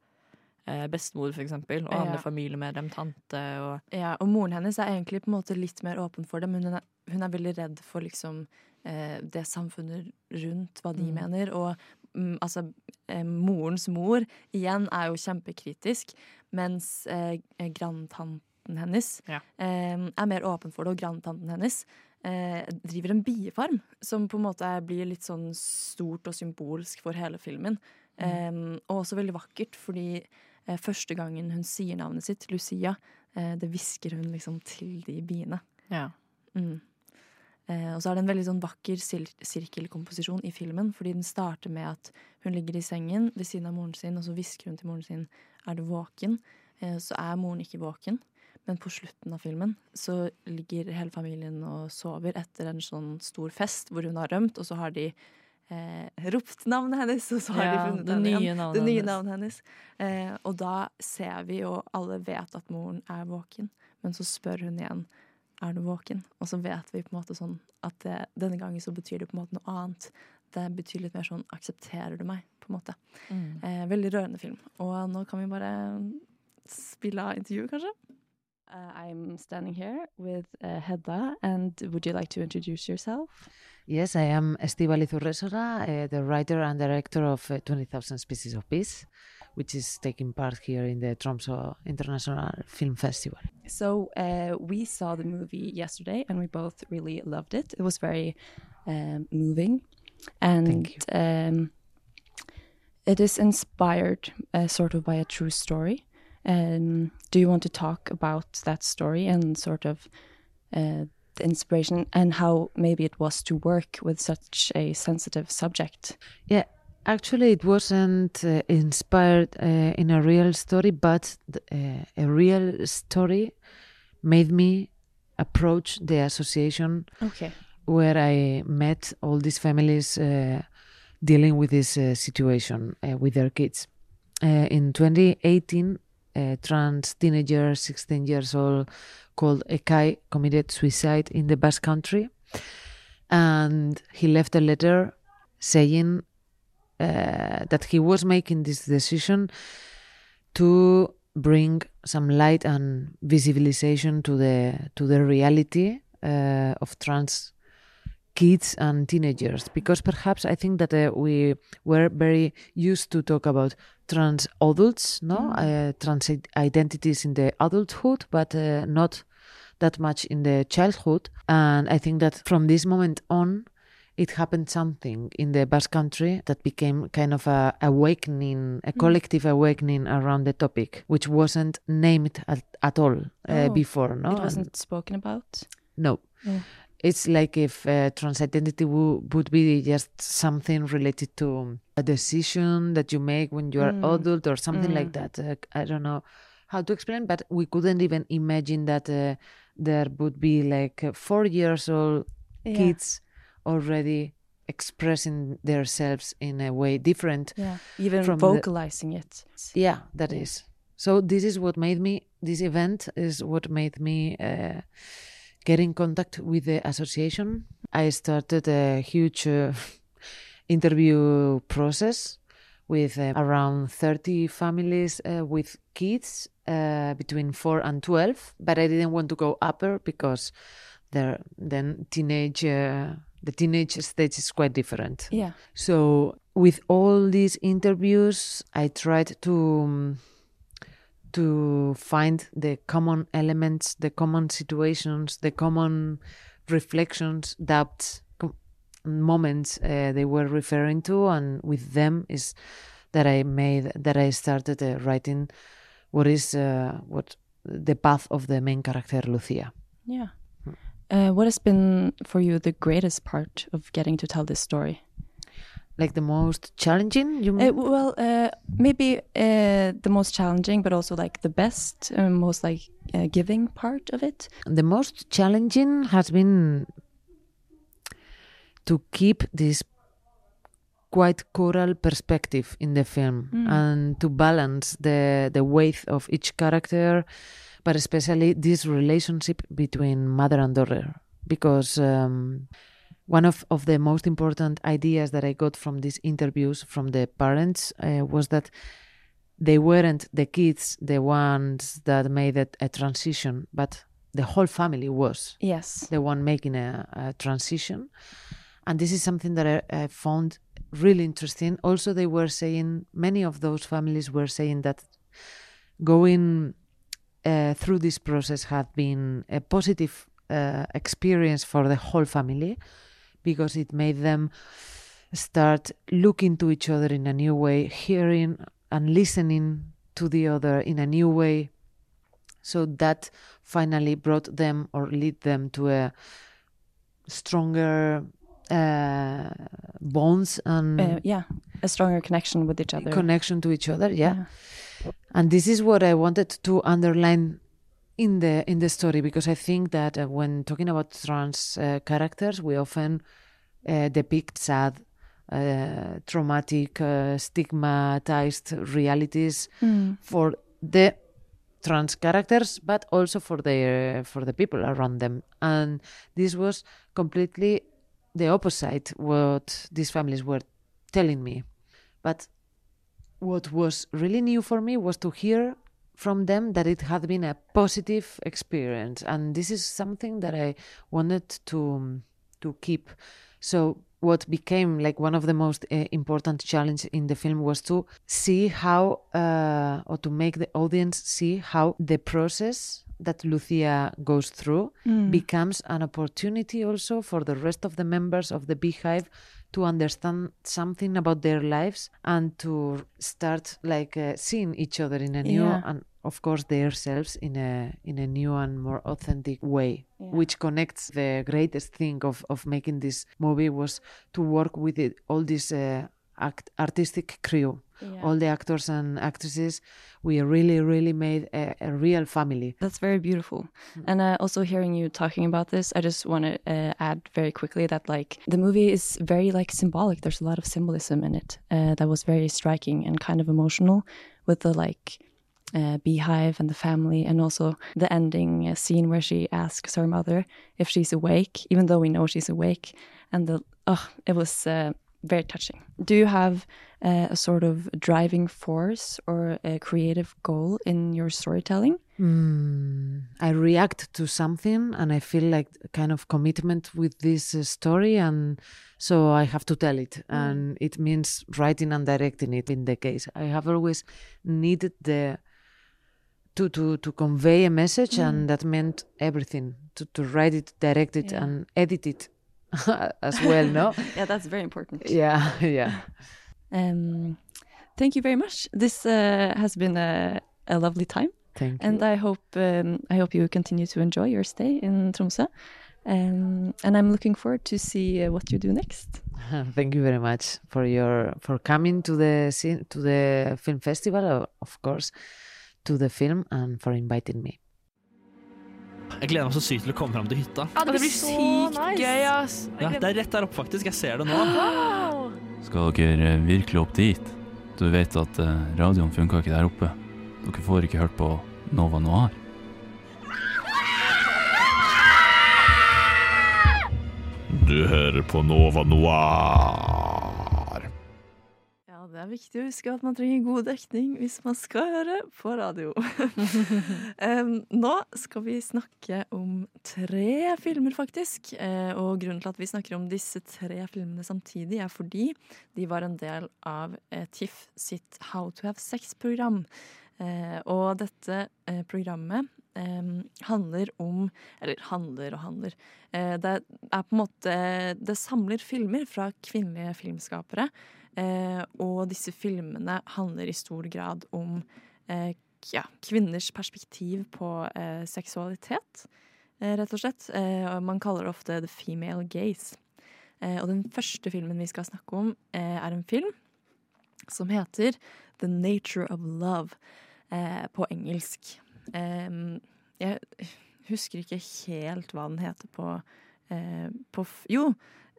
E: eh, bestemor, for eksempel, og andre
F: Ja.
E: familiemedlem, tante og
F: Ja, og moren hennes er egentlig på en måte litt mer åpen for det, men hun er, hun er veldig redd for liksom eh, det samfunnet rundt, hva de
E: Mm.
F: mener. Og mm, altså, eh, morens mor igjen er jo kjempekritisk, mens eh, grandtanten hennes
E: Ja.
F: eh, er mer åpen for det, og grandtanten hennes eh, driver en biefarm, som på en måte blir litt sånn stort og symbolsk for hele filmen. Eh, og også veldig vakkert, fordi eh, første gangen hun sier navnet sitt, Lucia, eh, det hvisker hun liksom til de biene.
E: Ja.
F: Mm. Eh, og så er det en veldig sånn vakker sir sirkelkomposisjon i filmen, fordi den starter med at hun ligger i sengen ved siden av moren sin, og så hvisker hun til moren sin 'er du våken?' Eh, så er moren ikke våken. Men på slutten av filmen så ligger hele familien og sover etter en sånn stor fest hvor hun har rømt, og så har de eh, ropt navnet hennes, og så har
E: Ja,
F: de funnet
E: det nye
F: igjen. det nye navnet hennes. Eh, og da ser vi, og alle vet at moren er våken, men så spør hun igjen er du våken? Og så vet vi på en måte sånn at det, denne gangen så betyr det på en måte noe annet. Det betyr litt mer sånn aksepterer du meg? på en måte.
E: Mm.
F: Eh, veldig rørende film. Og nå kan vi bare spille av intervjuet, kanskje? Uh, I'm standing here with uh, Hedda, and would you like to introduce yourself?
J: Yes, I am Estíbaliz Urresola, uh, the writer and director of uh, 20,000 Species of Bees, which is taking part here in the Tromsø International Film Festival.
F: So uh, we saw the movie yesterday, and we both really loved it. It was very um, moving, and um, it is inspired uh, sort of by a true story. Um, do you want to talk about that story and sort of uh, the inspiration and how maybe it was to work with such a sensitive subject?
J: Yeah, actually, it wasn't uh, inspired uh, in a real story, but th- uh, a real story made me approach the association
F: Okay.
J: where I met all these families uh, dealing with this uh, situation uh, with their kids. Uh, in 2018, a trans teenager, 16 years old, called Ekai, committed suicide in the Basque Country, and he left a letter saying uh, that he was making this decision to bring some light and visibilization to the to the reality uh, of trans kids and teenagers. Because perhaps I think that uh, we were very used to talk about trans adults, no, uh, trans identities in the adulthood, but uh, not that much in the childhood. And I think that from this moment on, it happened something in the Basque country that became kind of a awakening, a collective awakening around the topic, which wasn't named at, at all uh,
F: Oh,
J: before. No,
F: It wasn't spoken about.
J: no.
F: Oh.
J: It's like if uh, trans identity wo- would be just something related to a decision that you make when you are
F: Mm.
J: adult or something like
F: Mm.
J: that. Uh, I don't know how to explain, but we couldn't even imagine that uh, there would be like uh, four years old
F: Yeah.
J: kids already expressing themselves in a way different
F: Yeah. Even
J: from the-
F: vocalizing it.
J: yeah, that is. So this is what made me. This event is what made me uh, get in contact with the association. I started a huge uh, interview process with uh, around 30 families uh, with kids uh, between 4 and 12 but i didn't want to go upper because then teenage uh, the teenage stage is quite different
F: Yeah.
J: so with all these interviews, I tried to um, to find the common elements, the common situations, the common reflections, doubts, com- moments uh, they were referring to, and with them is that I made that I started uh, writing what is uh, what the path of the main character Lucia.
F: Yeah. Uh, what has been for you the greatest part of getting to tell this story?
J: Like the most challenging, you
F: Uh, well, uh, maybe uh, the most challenging, but also like the best, most like uh, giving part of it.
J: the most challenging has been to keep this quite choral perspective in the film
F: Mm.
J: and to balance the the weight of each character but especially this relationship between mother and daughter because um, one of, of the most important ideas that I got from these interviews from the parents uh, was that they weren't the kids the ones that made it a transition, but the whole family was
F: Yes.
J: the one making a, a transition. And this is something that I, I found really interesting. Also, they were saying, many of those families were saying that going uh, through this process had been a positive uh, experience for the whole family because it made them start looking to each other in a new way, hearing and listening to the other in a new way. So that finally brought them or lead them to a stronger uh, bonds and
F: Uh, yeah. A stronger connection with each other.
J: connection to each other. Yeah. And this is what I wanted to underline in the in the story because I think that uh, when talking about trans uh, characters, we often uh, depict sad, uh, traumatic, uh, stigmatized realities
F: Mm.
J: for the trans characters, but also for the for the people around them. And this was completely the opposite what these families were telling me. But what was really new for me was to hear from them that it had been a positive experience. And this is something that i wanted to to keep. So what became like one of the most uh, important challenge in the film was to see how uh, or to make the audience see how the process that lucia goes through
F: Mm.
J: becomes an opportunity also for the rest of the members of the beehive to understand something about their lives and to start like uh, seeing each other in a new
F: Yeah.
J: and of course themselves in a in a new and more authentic way
F: Yeah.
J: which connects the greatest thing of of making this movie was to work with it, all this uh, act, artistic crew uh, all the actors and actresses. We really, really made a, a real family.
F: That's very beautiful. And uh, also hearing you talking about this, I just want to uh, add very quickly that like the movie is very like symbolic. There's a lot of symbolism in it uh, that was very striking and kind of emotional with the like uh, beehive and the family, and also the ending uh, scene where she asks her mother if she's awake, even though we know she's awake. And the oh, it was uh, very touching. Do you have uh, a sort of driving force or a creative goal in your storytelling?
J: Mm, I react to something and I feel like kind of commitment with this uh, story, and so I have to tell it. And it means writing and directing it in the case. I have always needed the to to to convey a message, and that meant everything to to write it, direct it,
F: Yeah.
J: and edit it as well. No,
F: yeah, that's very important.
J: yeah, yeah.
F: Um, thank you very much. This uh, has been a, a lovely time,
J: Thank
F: and
J: you.
F: I hope um, I hope you continue to enjoy your stay in Tromsø. Um, and I'm looking forward to see uh, what you do next.
J: Thank you very much for your for coming to the scene, to the film festival, of course, to the film, and for inviting me.
G: Jeg gleder meg så sykt til å komme fram til hytta.
H: Ja,
E: det blir sykt gøy, ass. Jeg
G: Ja,
E: gleder-
G: det er rett der oppe, faktisk. Jeg ser det nå.
E: Wow!
C: Skal dere virkelig opp dit? Du vet at eh, radioen funka ikke der oppe. Dere får ikke hørt på Nova Noir.
G: Du hører på Nova Noir.
F: Er viktig å huske at man trenger god dekning hvis man skal høre på radio. Nå skal vi snakke om tre filmer, faktisk. Eh, og grunnen til at vi snakker om disse tre filmene samtidig, er fordi de var en del av eh, TIFF sitt How to have sex-program. Eh, og dette programmet handler om Eller handler og handler. Det er på en måte Det samler filmer fra kvinnelige filmskapere. Eh, og disse filmene handler i stor grad om eh, ja, kvinners perspektiv på eh, seksualitet, rett og slett. Og man kaller det ofte the female gaze. Og den første filmen vi skal snakke om, er en film som heter The Nature of Love på engelsk. Jeg husker ikke helt hva den heter på, på Jo,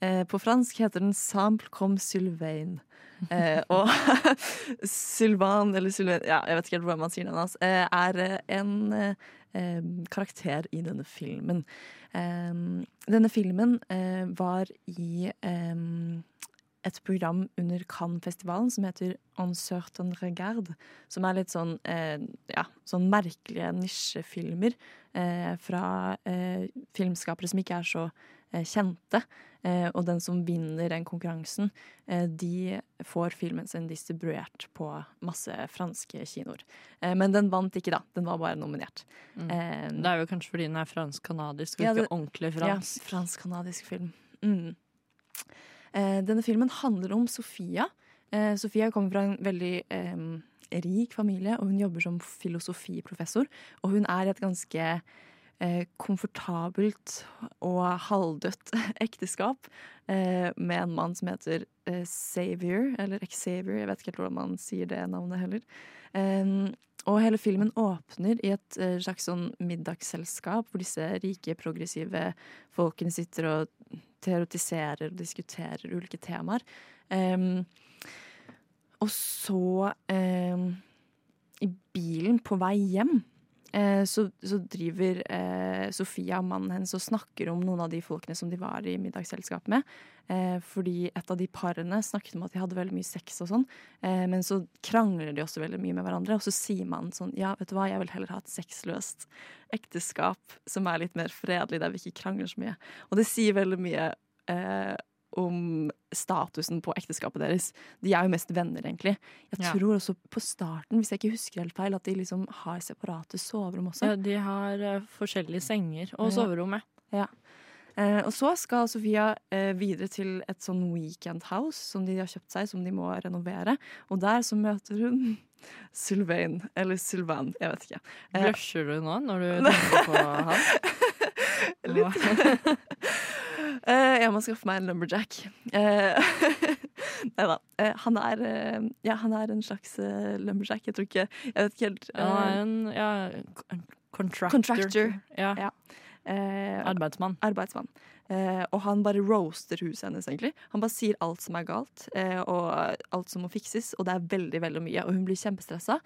F: på fransk heter den Sample comme Sylvain. Eh, og Sylvain, eller Sylvain, ja, jeg vet ikke helt hvordan man sier hans, eh, er eh, en eh, eh, karakter i denne filmen. Eh, denne filmen eh, var i et program under Cannes-festivalen som heter En certain regard. Som er litt sånn, eh, ja, sånn merkelige nisjefilmer eh, fra eh, filmskapere som ikke er så eh, kjente. Eh, og den som vinner den konkurransen, eh, de får filmen sin distribuert på masse franske kinoer. Eh, men den vant ikke, da. Den var bare nominert.
E: Mm.
F: Eh,
E: Det er jo kanskje fordi den er fransk-kanadisk, og
F: Ja,
E: ikke
F: det-
E: ordentlig
F: ja,
E: fransk.
F: fransk-kanadisk film. Mm. Eh, denne filmen handler om Sofia. Eh, Sofia kommer fra en veldig eh, rik familie, og hun jobber som filosofiprofessor. Og hun er et ganske eh, komfortabelt og halvdødt ekteskap eh, med en mann som heter eh, Xavier, eller Xavier, jeg vet ikke helt hvordan man sier det navnet heller. Eh, og hele filmen åpner i et eh, slags sånn middagsselskap hvor disse rike, progressive folkene sitter og teoretiserer og diskuterer ulike temaer. Em, og så i bilen på vei hjem eh, så, så driver eh, Sofia og mannen hennes og snakker om noen av de folkene som de var i middagsselskap med. Eh, fordi et av de parene snakket om at de hadde veldig mye sex og sånn. Eh, men så krangler de også veldig mye med hverandre, og så sier man sånn Ja, vet du hva, jeg vil heller ha et sexløst ekteskap som er litt mer fredelig, der vi ikke krangler så mye. Og det sier veldig mye eh, om statusen på ekteskapet deres. De er jo mest venner, egentlig. Jeg
E: Ja.
F: tror også på starten, hvis jeg ikke husker helt feil, at de liksom har separate soverom også.
E: Ja, de har uh, forskjellige senger og
F: Ja.
E: soverom. ja.
F: Uh, og så skal Sofia uh, videre til et sånn weekend house som de har kjøpt seg, som de må renovere. Og der så møter hun Sylvain, eller Sylvain, jeg vet ikke.
E: Blusher du nå når du tenker på han?
F: Litt. Eh, jeg må skaffe meg en lumberjack. Uh, Nei da. Uh, han, er, eh, ja, han er en slags eh, lumberjack. Jeg tror ikke Jeg vet ikke helt. Eh,
E: en ja, en contractor.
F: Contractor.
E: Ja.
F: Ja. eh,
E: Arbeidsmann.
F: arbeidsmann. Eh, og han bare roaster huset hennes, egentlig. Han bare sier alt som er galt, eh, og alt som må fikses, og det er veldig, veldig mye. Og hun blir kjempestressa.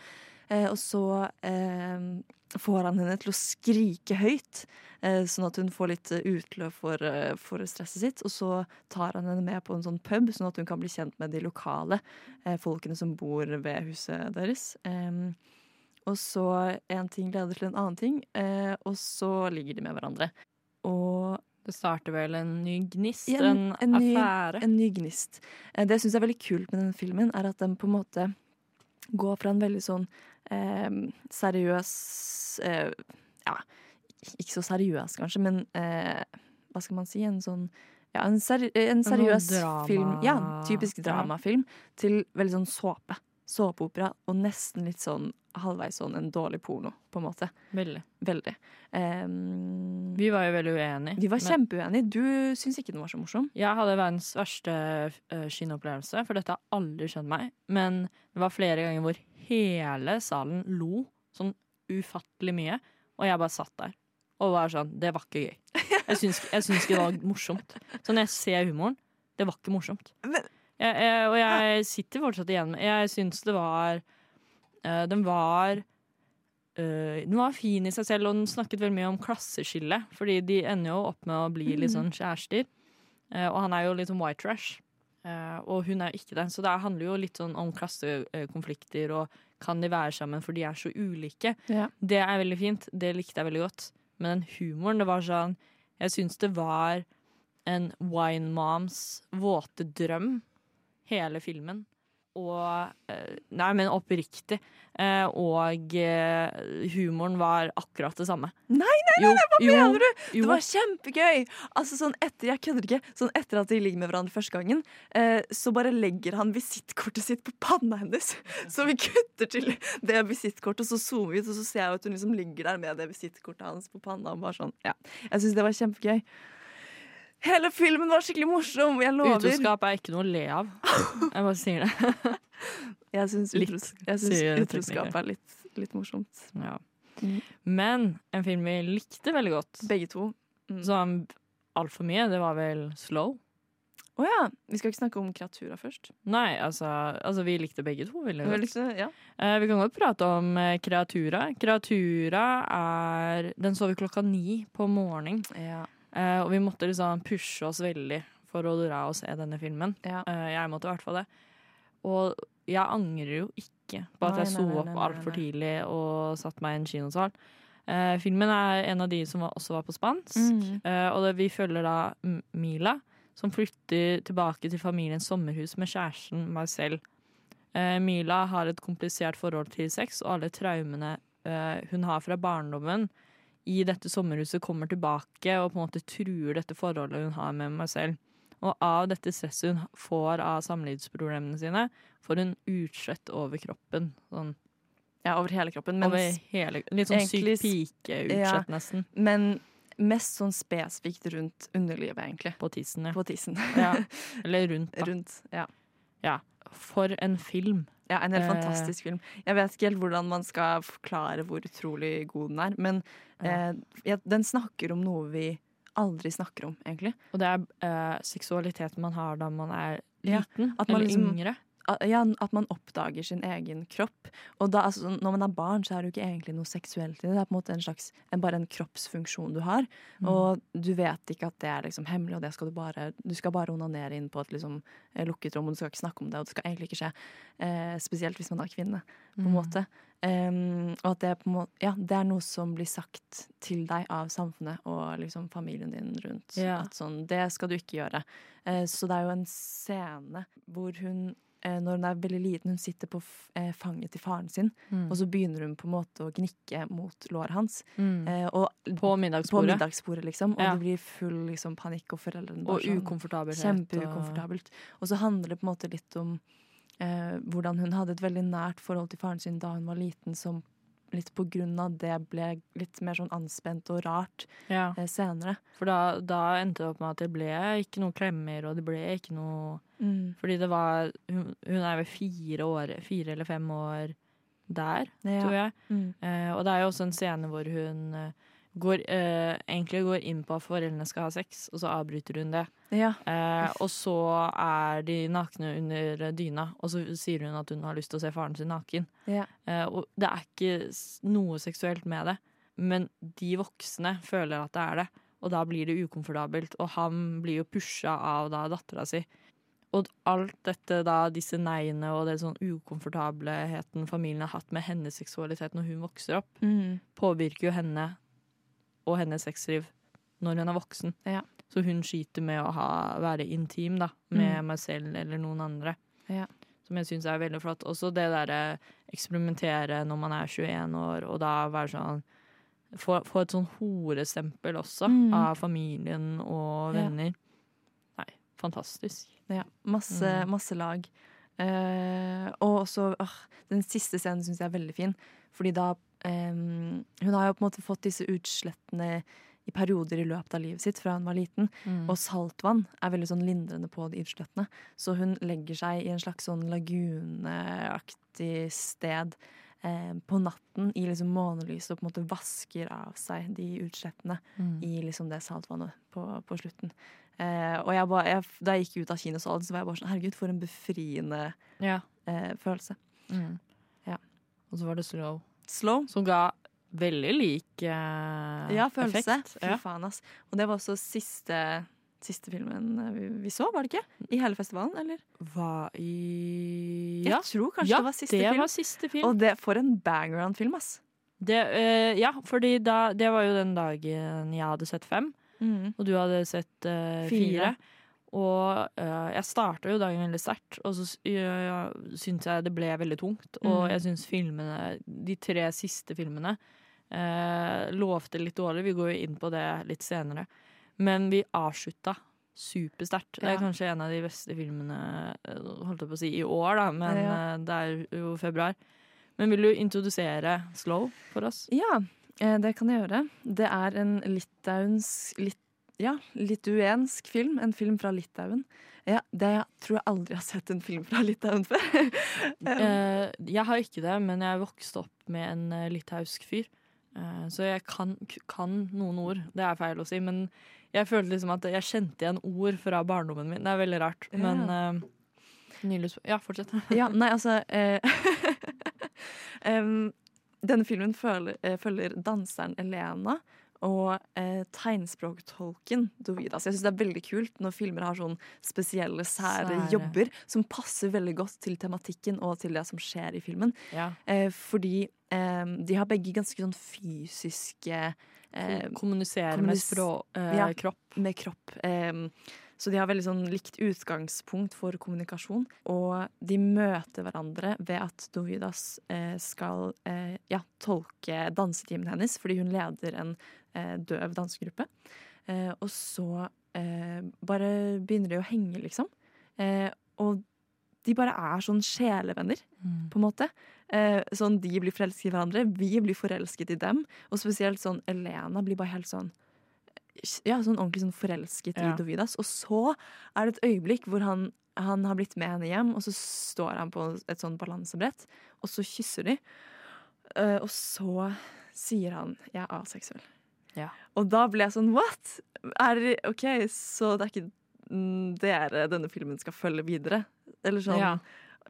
F: Eh, og så eh, får han henne til å skrike høyt, eh, sånn at hun får litt eh, utløp for, eh, for stresset sitt. Og så tar han henne med på en sånn pub, sånn at hun kan bli kjent med de lokale eh, folkene som bor ved huset deres. Og så en ting leder til en annen ting, eh, og så ligger de med hverandre. Og
E: Det starter vel en ny gnist,
F: Ja,
E: en,
F: en en,
E: affære.
F: en ny gnist. Det jeg syns er veldig kult med denne filmen, er at den på en måte går fra en veldig sånn eh, seriøs eh, Ja, ikke så seriøs kanskje, men eh, hva skal man si? En sånn ja, en, seri en
E: sånn
F: seriøs film. Ja, typisk dramafilm. Til veldig sånn såpe. Såpeopera. Og nesten litt sånn halvveis sånn en dårlig porno, på en måte.
E: Veldig.
F: Veldig. Um,
E: Vi var jo veldig uenige.
F: vi var
E: men
F: kjempeuenige. Du syns ikke den var så morsom?
E: Jeg hadde verdens verste uh, kinoopplevelse, for dette har aldri skjedd meg. Men det var flere ganger hvor hele salen lo sånn ufattelig mye, og jeg bare satt der. Og var sånn Det var ikke gøy. Jeg syns, jeg syns ikke det var morsomt. Så når jeg ser humoren, det var ikke morsomt.
F: Men-
E: Jeg, jeg, og jeg sitter fortsatt igjen med Jeg syns det var øh, Den var øh, Den var fin i seg selv, og den snakket veldig mye om klasseskille. Fordi de ender jo opp med å bli litt sånn kjærester. Uh, og han er jo litt sånn white trash. Uh, og hun er jo ikke det. Så det handler jo litt sånn om klassekonflikter og kan de være sammen for de er så ulike.
F: Ja.
E: Det er veldig fint. Det likte jeg veldig godt. Men den humoren, det var sånn Jeg syns det var en wine moms våte drøm, hele filmen. Og eh, Nei, men oppriktig. Eh, og eh, humoren var akkurat det samme.
F: Nei, nei,
E: Jo,
F: nei, hva
E: jo,
F: mener du?
E: jo.
F: Det var kjempegøy! Altså sånn etter, Jeg kødder ikke. Sånn etter at de ligger med hverandre første gangen, så bare legger han visittkortet sitt på panna hennes. Så vi kutter til det visittkortet, og så zoomer vi ut, og så ser jeg at hun liksom ligger der med det visittkortet hans på panna. Og bare sånn, ja. Jeg syns det var kjempegøy. Hele filmen var skikkelig morsom, jeg lover.
E: Utroskap er ikke noe å le av. Jeg bare sier det.
F: Jeg syns utros utroskap er litt, litt morsomt.
E: Ja.
F: Mm.
E: Men en film vi likte veldig godt,
F: Begge to. Mm.
E: sånn altfor mye, det var vel Slow.
F: Å ja. Vi skal ikke snakke om kreatura først.
E: Nei, altså, altså vi likte begge to veldig
F: Vi likte, ja.
E: Eh, vi kan godt prate om eh, Kreatura. Kreatura er Den så vi klokka ni på morgenen.
F: Ja.
E: Eh, og vi måtte liksom pushe oss veldig for å dra og se denne filmen.
F: Ja.
E: Uh, jeg måtte i hvert fall det. Og jeg angrer jo ikke på at
F: Nei,
E: jeg sto opp altfor tidlig og satt meg i en kinosal. Uh, filmen er en av de som var, også var på spansk.
F: Mm.
E: Og det, vi følger da Mila, som flytter tilbake til familiens sommerhus med kjæresten Marcel. Mila har et komplisert forhold til sex, og alle traumene hun har fra barndommen i dette sommerhuset, kommer tilbake og på en måte truer dette forholdet hun har med Marcel. Og av dette stresset hun får av samlivsproblemene sine, får hun utslett over kroppen. Sånn,
F: ja, over hele kroppen. Mens,
E: over hele, litt sånn
F: egentlig
E: syk pike-utslett,
F: Ja.
E: nesten.
F: men mest sånn spesifikt rundt underlivet, egentlig.
E: På tissen, ja.
F: På tissen.
E: ja. Eller rundt, da.
F: rundt, ja.
E: Ja. For en film.
F: Ja, en helt
E: Eh.
F: fantastisk film. Jeg vet ikke helt hvordan man skal forklare hvor utrolig god den er, men eh, den snakker om noe vi aldri snakker om, egentlig.
E: Og det er eh, seksualiteten man har da man er
F: Ja,
E: liten,
F: at man
E: eller
F: liksom-
E: yngre.
F: Ja, at man oppdager sin egen kropp. Og da, altså, når man er barn, så er det jo ikke egentlig noe seksuelt i det. Det er på en måte en slags, en, bare en kroppsfunksjon du har.
E: Mm.
F: Og du vet ikke at det er liksom hemmelig, og det skal du bare Du skal bare onanere inn på et liksom, eh, lukket rom, og du skal ikke snakke om det, og det skal egentlig ikke skje. Eh, spesielt hvis man er kvinne, på en
E: Mm.
F: måte. Um, og at det, er på måte, ja, det er noe som blir sagt til deg av samfunnet og liksom familien din rundt.
E: Ja.
F: At sånn, det skal du ikke gjøre. Uh, så det er jo en scene hvor hun når hun er veldig liten, hun sitter på eh, fanget til faren sin,
E: Mm.
F: og så begynner hun på en måte å gnikke mot låret hans.
E: Mm.
F: Eh, og,
E: På middagsbordet.
F: På middagsbordet, liksom. Og
E: Ja.
F: det blir full liksom, panikk, og foreldrene
E: Og
F: ukomfortabelt, sånn Kjempeukomfortabelt. Og så handler det på en måte litt om eh, hvordan hun hadde et veldig nært forhold til faren sin da hun var liten, som litt på grunn av det ble litt mer sånn anspent og rart
E: Ja.
F: eh, senere.
E: For da, da endte det opp med at det ble ikke noen klemmer, og det ble ikke noe
F: Mm.
E: Fordi det var Hun, hun er vel fire år, fire eller fem år der,
F: Ja.
E: tror jeg.
F: Mm.
E: Eh, og det er jo også en scene hvor hun eh, går, eh, egentlig går inn på at foreldrene skal ha sex, og så avbryter hun det.
F: Ja.
E: Eh, og så er de nakne under dyna, og så sier hun at hun har lyst til å se faren sin naken.
F: Ja.
E: Eh, og det er ikke noe seksuelt med det, men de voksne føler at det er det. Og da blir det ukomfortabelt, og han blir jo pusha av da dattera si. Og alt dette da, disse neiene og den sånn ukomfortableheten familien har hatt med hennes seksualitet når hun vokser opp,
F: Mm.
E: påvirker jo henne og hennes sexliv når hun er voksen.
F: Ja.
E: Så hun skyter med å ha, være intim da, med
F: Mm.
E: meg selv eller noen andre.
F: Ja.
E: Som jeg syns er veldig flott. Også det derre eksperimentere når man er 21 år, og da være sånn Få, få et sånn horestempel også,
F: Mm.
E: av familien og
F: Ja.
E: venner. Nei, fantastisk.
F: Ja, masse,
E: Mm.
F: masse lag. Uh, og også uh, Den siste scenen syns jeg er veldig fin. Fordi da eh, Hun har jo på en måte fått disse utslettene i perioder i løpet av livet sitt fra hun var liten.
E: Mm.
F: Og saltvann er veldig sånn lindrende på de utslettene. Så hun legger seg i en slags sånn laguneaktig sted eh, på natten i liksom månelyset og på en måte vasker av seg de utslettene
E: Mm.
F: i liksom det saltvannet på, på slutten. Eh, og jeg ba, jeg, da jeg gikk ut av kinosalen, så var jeg bare sånn Herregud, for en befriende
E: Ja.
F: eh, følelse.
E: Mm.
F: Ja.
E: Og så var det slow.
F: Slow.
E: Som ga veldig lik eh,
F: Ja, følelse.
E: effekt.
F: Fy faen, ass. Og det var også siste, siste filmen eh, vi, vi så, var det ikke? I hele festivalen, eller?
E: Hva i
F: Jeg tror kanskje
E: ja,
F: det var siste
E: det
F: film.
E: var siste film.
F: Og det, for en background film ass.
E: Det, eh, ja, fordi da, det var jo den dagen jeg hadde sett fem,
F: Mm.
E: og du hadde sett eh,
F: Fire.
E: fire. Og eh, jeg starta jo dagen veldig sterkt, og så ja, syns jeg det ble veldig tungt. Og
F: Mm.
E: jeg syns filmene, de tre siste filmene, eh, lovte litt dårlig. Vi går jo inn på det litt senere. Men vi avslutta supersterkt. Det er kanskje en av de beste filmene eh, holdt jeg på å si, i år, da, men
F: Ja.
E: det er jo februar. Men vil du introdusere Slow for oss?
F: Ja, det kan jeg gjøre. Det er en litauensk lit, Ja, lituensk film. En film fra Litauen. Ja, det jeg tror jeg aldri har sett en film fra Litauen før.
E: um. jeg har ikke det, men jeg vokste opp med en eh, litauisk fyr. Eh, så jeg kan, kan noen ord. Det er feil å si, men jeg følte liksom at jeg kjente igjen ord fra barndommen min. Det er veldig rart, men eh, nylig Ja, fortsett.
F: Ja, nei, altså Denne filmen følger, følger danseren Elena og eh, tegnspråktolken Dovidas. Jeg syns det er veldig kult når filmer har sånn spesielle, sære
E: Sære.
F: jobber som passer veldig godt til tematikken og til det som skjer i filmen.
E: Ja.
F: Eh, fordi eh, de har begge ganske sånn fysiske eh,
E: Kommunisere med språ, eh,
F: ja,
E: kropp.
F: Med kropp. Em, så de har veldig sånn likt utgangspunkt for kommunikasjon. Og de møter hverandre ved at Dovidas eh, skal eh, ja, tolke dansetimen hennes, fordi hun leder en eh, døv dansegruppe. Eh, og så eh, bare begynner de å henge, liksom. Eh, og de bare er sånn sjelevenner,
E: Mm.
F: på en måte. Eh, sånn De blir forelsket i hverandre, vi blir forelsket i dem. Og spesielt sånn Elena blir bare helt sånn ja, sånn ordentlig sånn forelsket
E: Ja.
F: i Dovidas. Og så er det et øyeblikk hvor han, han har blitt med henne hjem, og så står han på et sånn balansebrett, og så kysser de. Eh, og så sier han 'jeg er aseksuell'.
E: Ja.
F: Og da ble jeg sånn 'what?' Er OK, så det er ikke dere denne filmen skal følge videre? Eller sånn.
E: Ja.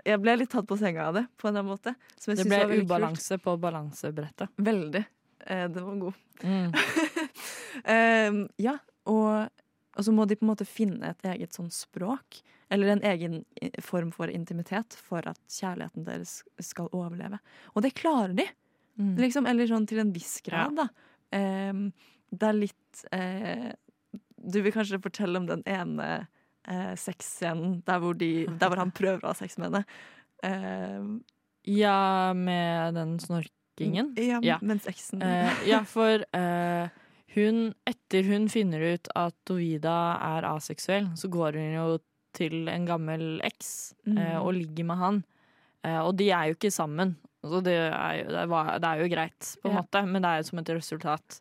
F: Jeg ble litt tatt på senga av det, på en eller annen måte.
E: Det ble
F: var veldig kult.
E: ubalanse på balansebrettet.
F: Veldig. Eh, det var god.
E: Mm.
F: Ehm, ja, og, og så må de på en måte finne et eget sånn språk, eller en egen form for intimitet, for at kjærligheten deres skal overleve. Og det klarer de,
E: Mm.
F: liksom, eller sånn til en viss grad, da. Det er litt eh, Du vil kanskje fortelle om den ene eh, sexscenen der, de- der hvor han prøver å ha sex med henne. Ehm,
E: Ja, med den snorkingen.
F: ja,
E: Ja.
F: mens eksen
E: Eh, ja, for eh, hun Etter hun finner ut at Dovida er aseksuell, så går hun jo til en gammel eks eh,
F: Mm.
E: og ligger med han. Eh, og de er jo ikke sammen. Så det er, jo, det er jo greit, på en
F: Ja.
E: måte, men det er jo som et resultat.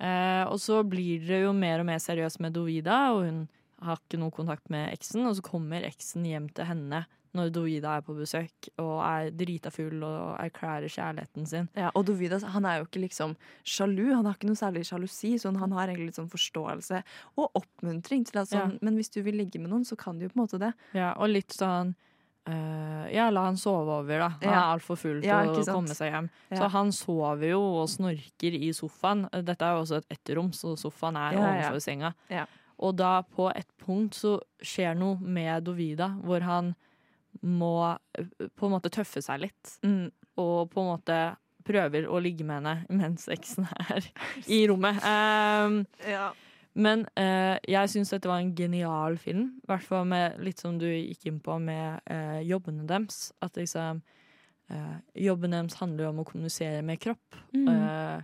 E: Eh, og så blir det jo mer og mer seriøst med Dovida, og hun har ikke noe kontakt med eksen. Og så kommer eksen hjem til henne når Dovida er på besøk og er drita full og erklærer kjærligheten sin.
F: Ja, og Dovida han er jo ikke liksom sjalu, han har ikke noe særlig sjalusi, så han har egentlig litt sånn forståelse og oppmuntring til at sånn,
E: Ja.
F: men hvis du vil ligge med noen, så kan du jo på en måte det.
E: Ja, og litt sånn eh, Ja, la han sove over, da. Han
F: Ja.
E: er altfor full til
F: Ja,
E: å komme seg hjem.
F: Ja.
E: Så han sover jo og snorker i sofaen. Dette er jo også et etterrom, så sofaen er
F: Ja, ja.
E: overfor senga.
F: Ja.
E: Og da på et punkt så skjer noe med Dovida, hvor han må eh, på en måte tøffe seg litt.
F: Mm.
E: Og på en måte prøver å ligge med henne mens eksen er i rommet. Um, men eh, jeg syns dette var en genial film. I hvert fall med litt som du gikk inn på med eh, jobbene deres. At liksom eh, Jobben deres handler jo om å kommunisere med kropp.
F: Mm.
E: Eh,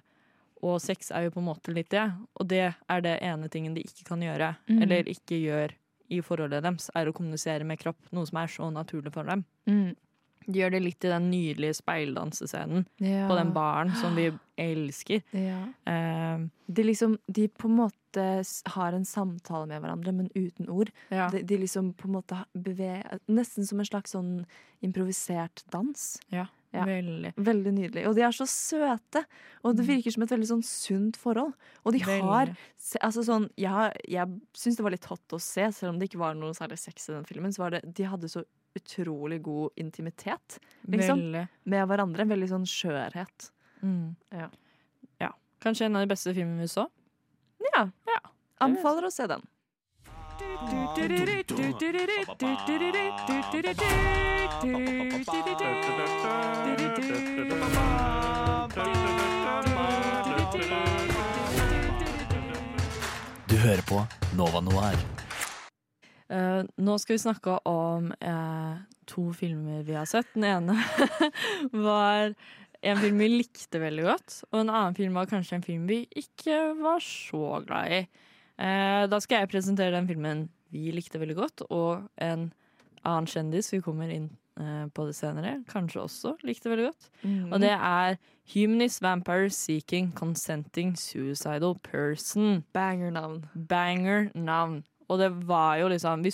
E: og sex er jo på en måte litt det. Og det er det ene tingen de ikke kan gjøre,
F: Mm.
E: eller ikke gjør i forholdet deres, er å kommunisere med kropp. Noe som er så naturlig for dem.
F: Mm.
E: De gjør det litt i den nydelige speildansescenen
F: Ja.
E: på den baren som vi elsker.
F: Ja.
E: Uh,
F: De, liksom, de på en måte har en samtale med hverandre, men uten ord.
E: Ja.
F: De, de liksom på en måte beveger Nesten som en slags sånn improvisert dans.
E: ja,
F: Ja.
E: veldig.
F: Veldig nydelig. Og de er så søte! Og det virker som et veldig sånn sunt forhold. Og de har
E: Veldig.
F: har altså sånn, Jeg, jeg syns det var litt hot å se, selv om det ikke var noe særlig sex i den filmen. Så var det, De hadde så utrolig god intimitet liksom, med hverandre. En Veldig sånn skjørhet.
E: Mm.
F: Ja.
E: ja. Kanskje en av de beste filmene vi så.
F: Ja. Anbefaler å se den.
B: Du hører på Nova Noir.
E: Eh, nå skal vi snakke om uh, to filmer vi har sett. Den ene var en film vi likte veldig godt, og en annen film var kanskje en film vi ikke var så glad i. Uh, da skal jeg presentere den filmen vi likte veldig godt, og en annen kjendis vi kommer inn på det senere, kanskje også likte veldig godt.
F: Mm.
E: Og det er Humanist Vampire Seeking Consenting Suicidal Person.
F: Banger-navn.
E: Banger-navn. Og det var jo liksom Vi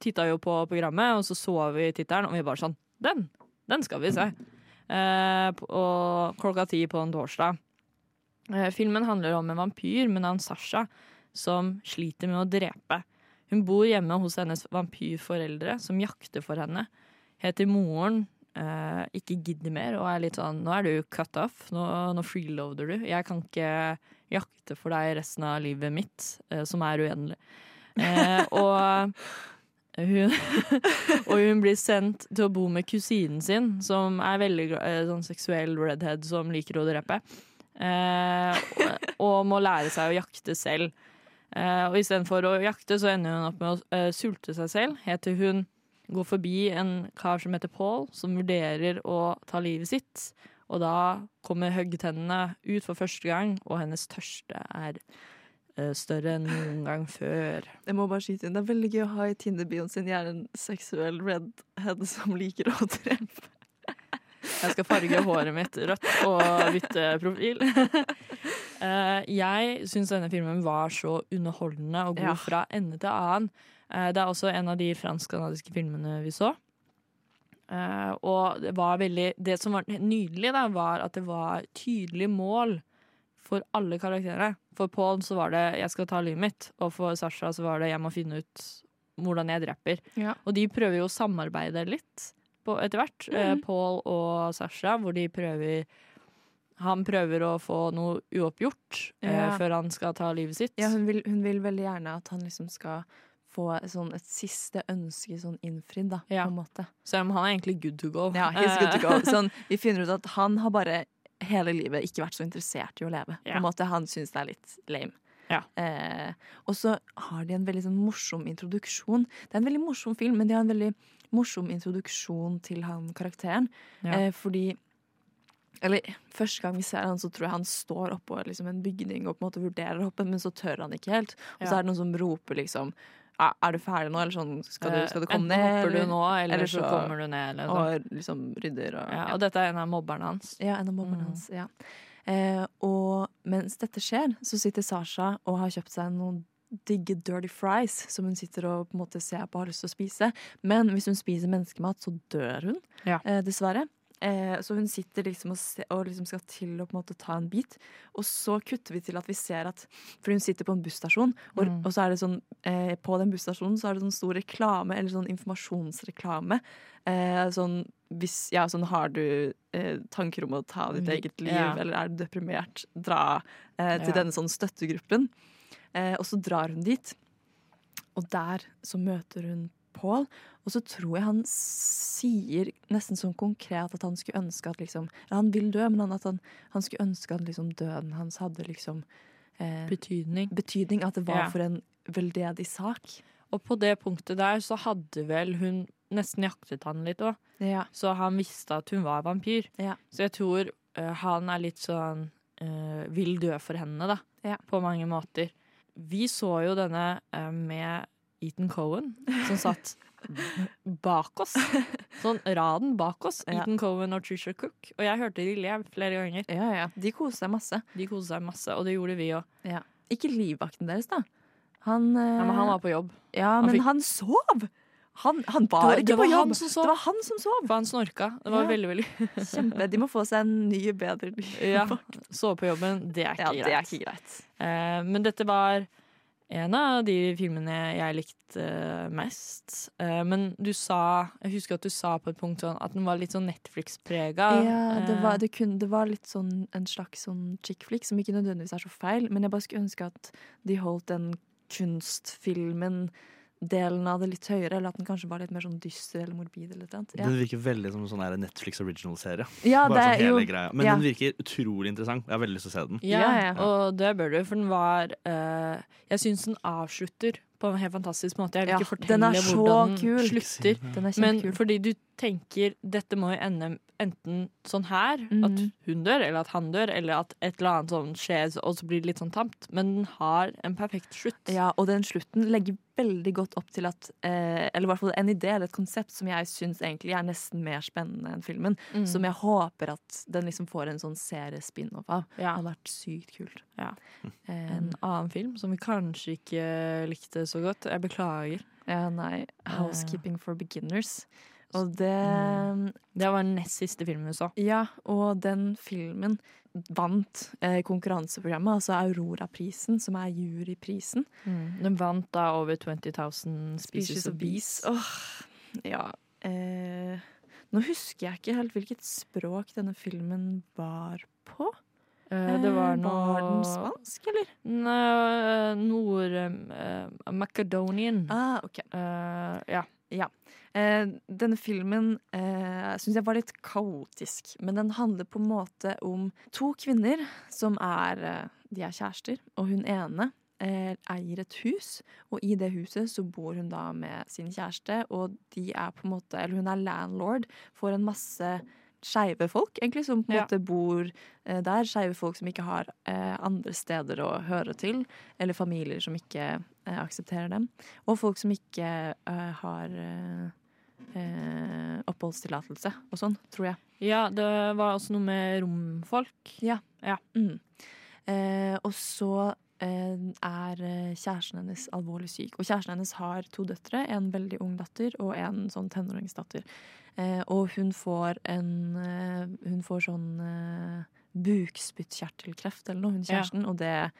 E: titta jo på programmet, og så så vi tittelen, og vi bare sånn Den! Den skal vi se. Eh, og klokka ti på en torsdag. Eh, filmen handler om en vampyr med navn Sasha som sliter med å drepe. Hun bor hjemme hos hennes vampyrforeldre, som jakter for henne. Heter moren eh, ikke gidder mer og er litt sånn Nå er du cut off, nå, nå freeloader du. Jeg kan ikke jakte for deg resten av livet mitt, eh, som er uendelig. Eh, og hun, og hun blir sendt til å bo med kusinen sin, som er veldig eh, sånn seksuell redhead som liker å drepe. Eh, og, og må lære seg å jakte selv. Eh, og istedenfor å jakte, så ender hun opp med å eh, sulte seg selv, helt til hun går forbi en kar som heter Paul, som vurderer å ta livet sitt. Og da kommer høggtennene ut for første gang, og hennes tørste er større enn noen gang før.
F: Jeg må bare skyte inn. Det er veldig gøy å ha i Tinder-bioen sin er en seksuell redhead som liker å drepe.
E: Jeg skal farge håret mitt rødt og bytte profil. Eh, jeg syns denne filmen var så underholdende og god fra ende til annen. Eh, det er også en av de fransk-canadiske filmene vi så. Eh, og det var veldig Det som var nydelig, da, var at det var tydelige mål for alle karakterene. For Paul så var det 'jeg skal ta livet mitt', og for Sasha så var det 'jeg må finne ut hvordan jeg dreper'.
F: Ja.
E: Og de prøver jo å samarbeide litt etter hvert, eh,
F: Mhm.
E: Paul og Sasha, hvor de prøver Han prøver å få noe uoppgjort eh, før han skal ta livet sitt.
F: Ja, hun vil, hun vil veldig gjerne at han liksom skal få sånn et siste ønske sånn innfridd, da,
E: Ja.
F: på en måte.
E: Om han er egentlig good to go.
F: Ja, he's good to go.
E: Eh,
F: Sånn, vi finner ut at han har bare hele livet ikke vært så interessert i å leve. På en måte Han syns det er litt lame.
E: Ja.
F: Eh, og så har de en veldig sånn morsom introduksjon. Det er en veldig morsom film, men de har en veldig morsom introduksjon til han karakteren.
E: Ja.
F: Eh, fordi Eller første gang vi ser han, så tror jeg han står oppå liksom, en bygning og på en måte vurderer å hoppe, men så tør han ikke helt. Og så er det noen som roper liksom "Ja, Er du ferdig nå, eller sånn Skal du, skal du
E: Eh,
F: komme
E: enten
F: ned?
E: hopper du nå, eller,
F: eller
E: så, kommer du ned. Eller sånn.
F: Og liksom rydder og
E: ja, og dette er en av mobberne hans.
F: Ja, en av mobberne
E: Mm.
F: hans. Ja. Eh, og mens dette skjer, så sitter Sasha og har kjøpt seg noen digge dirty fries som hun sitter og på en måte ser på og har lyst til å spise. Men hvis hun spiser menneskemat, så dør hun,
E: Ja.
F: eh, dessverre. Eh, så hun sitter liksom og, se, og liksom skal til å på en måte ta en bit. Og så kutter vi til at vi ser at For hun sitter på en busstasjon, og,
E: Mm.
F: og så er det sånn eh, På den busstasjonen så er det sånn stor reklame, eller sånn informasjonsreklame. Eh, sånn hvis Ja, sånn har du eh, tanker om å ta ditt
E: Mm,
F: eget liv,
E: ja.
F: eller er du deprimert, dra eh, til
E: Ja.
F: denne sånn støttegruppen. Eh, og så drar hun dit, og der så møter hun Paul. Og så tror jeg han sier nesten sånn konkret at han skulle ønske at liksom Han vil dø, men han, at han, han skulle ønske at liksom døden hans hadde liksom eh,
E: Betydning.
F: betydning. At det var
E: Ja.
F: for en veldedig sak.
E: Og på det punktet der så hadde vel hun nesten jaktet han litt òg.
F: Ja.
E: Så han visste at hun var vampyr.
F: Ja.
E: Så jeg tror uh, han er litt sånn uh, vil dø for henne, da.
F: Ja.
E: På mange måter. Vi så jo denne uh, med Ethan Cohen, som satt bak oss. Sånn raden bak oss.
F: Ja.
E: Ethan Cohen og Trisha Cook. Og jeg hørte de le flere ganger.
F: ja, ja. De koste seg masse.
E: De koste seg masse, og det gjorde vi òg.
F: Ikke livvakten deres, da. Han, eh,
E: Ja, men han var på jobb.
F: ja,
E: han
F: men
E: fikk-
F: han sov! Han, han var
E: Det var-
F: ikke
E: det
F: på jobb. Det var han som sov.
E: For han snorka. Det var
F: Ja.
E: veldig, veldig
F: Kjempe. De må få seg en ny, bedre
E: Ja,
F: livvakt.
E: Sove på jobben, det er ikke
F: Ja,
E: greit.
F: det er ikke greit.
E: Eh, men dette var en av de filmene jeg likte eh, mest. Eh, men du sa Jeg husker at du sa på et punkt sånn at den var litt sånn Netflix-prega.
F: Ja, det
E: Eh,
F: var, det, kun, det var litt sånn en slags sånn chick flick, som ikke nødvendigvis er så feil, men jeg bare skulle ønske at de holdt den kunstfilmen delen av det litt høyere, eller at den kanskje var litt mer sånn dyster eller morbid eller noe. Ja.
G: Den virker veldig som en sånn Netflix original-serie.
F: Ja,
G: Bare
F: det
G: sånn
F: er jo
G: greia. Men
F: ja.
G: den virker utrolig interessant. Jeg har veldig lyst til å se den.
E: Ja,
F: Ja, ja.
E: og det bør du, for den var uh, Jeg syns den avslutter på en helt fantastisk måte. Jeg vil
F: Ja,
E: ikke
F: den
E: fortelle
F: så
E: hvordan den
F: kul.
E: slutter.
F: Den er
E: Men fordi du tenker dette må jo ende enten sånn her, at
F: Mhm.
E: hun dør, eller at han dør, eller at et eller annet sånn skjer, og så blir det litt sånn tamt. Men den har en perfekt slutt.
F: Ja, og den slutten legger veldig godt opp til at eh, Eller i hvert fall en idé eller et konsept som jeg syns egentlig er nesten mer spennende enn filmen.
E: Mm.
F: Som jeg håper at den liksom får en sånn seriespin-off av. Det
E: Ja.
F: hadde vært sykt kult.
E: Ja.
F: Eh,
E: En annen film som vi kanskje ikke likte så godt. Jeg beklager.
F: ja, nei. 'Housekeeping for Beginners'. Og det
E: Mm. Det var den nest siste filmen vi så.
F: Ja, og den filmen vant eh, konkurranseprogrammet, altså Aurora-prisen, som er juryprisen.
E: Den vant da over 20 000 Species of Bees.
F: Åh, ja. Eh, nå husker jeg ikke helt hvilket språk denne filmen var på.
E: Eh, Det var
F: Eh,
E: noe
F: Var den spansk, eller?
E: Nei, Nord... Uh, Macedonian.
F: Ah, ok.
E: Uh, ja.
F: Eh, denne filmen eh, syns jeg var litt kaotisk, men den handler på en måte om to kvinner som er eh, De er kjærester, og hun ene eh, eier et hus, og i det huset så bor hun da med sin kjæreste, og de er på en måte Eller hun er landlord for en masse skeive folk, egentlig, som på en
E: Ja.
F: måte bor eh, der. Skeive folk som ikke har eh, andre steder å høre til, eller familier som ikke eh, aksepterer dem. Og folk som ikke eh, har eh, oppholdstillatelse og sånn, tror jeg.
E: ja, det var også noe med romfolk.
F: Mm. Eh, og så eh, er eh, kjæresten hennes alvorlig syk. Og kjæresten hennes har to døtre, en veldig ung datter og en sånn tenåringsdatter. Eh, og hun får en eh, Hun får sånn eh, bukspyttkjertelkreft eller noe, hun
E: Ja.
F: kjæresten, og det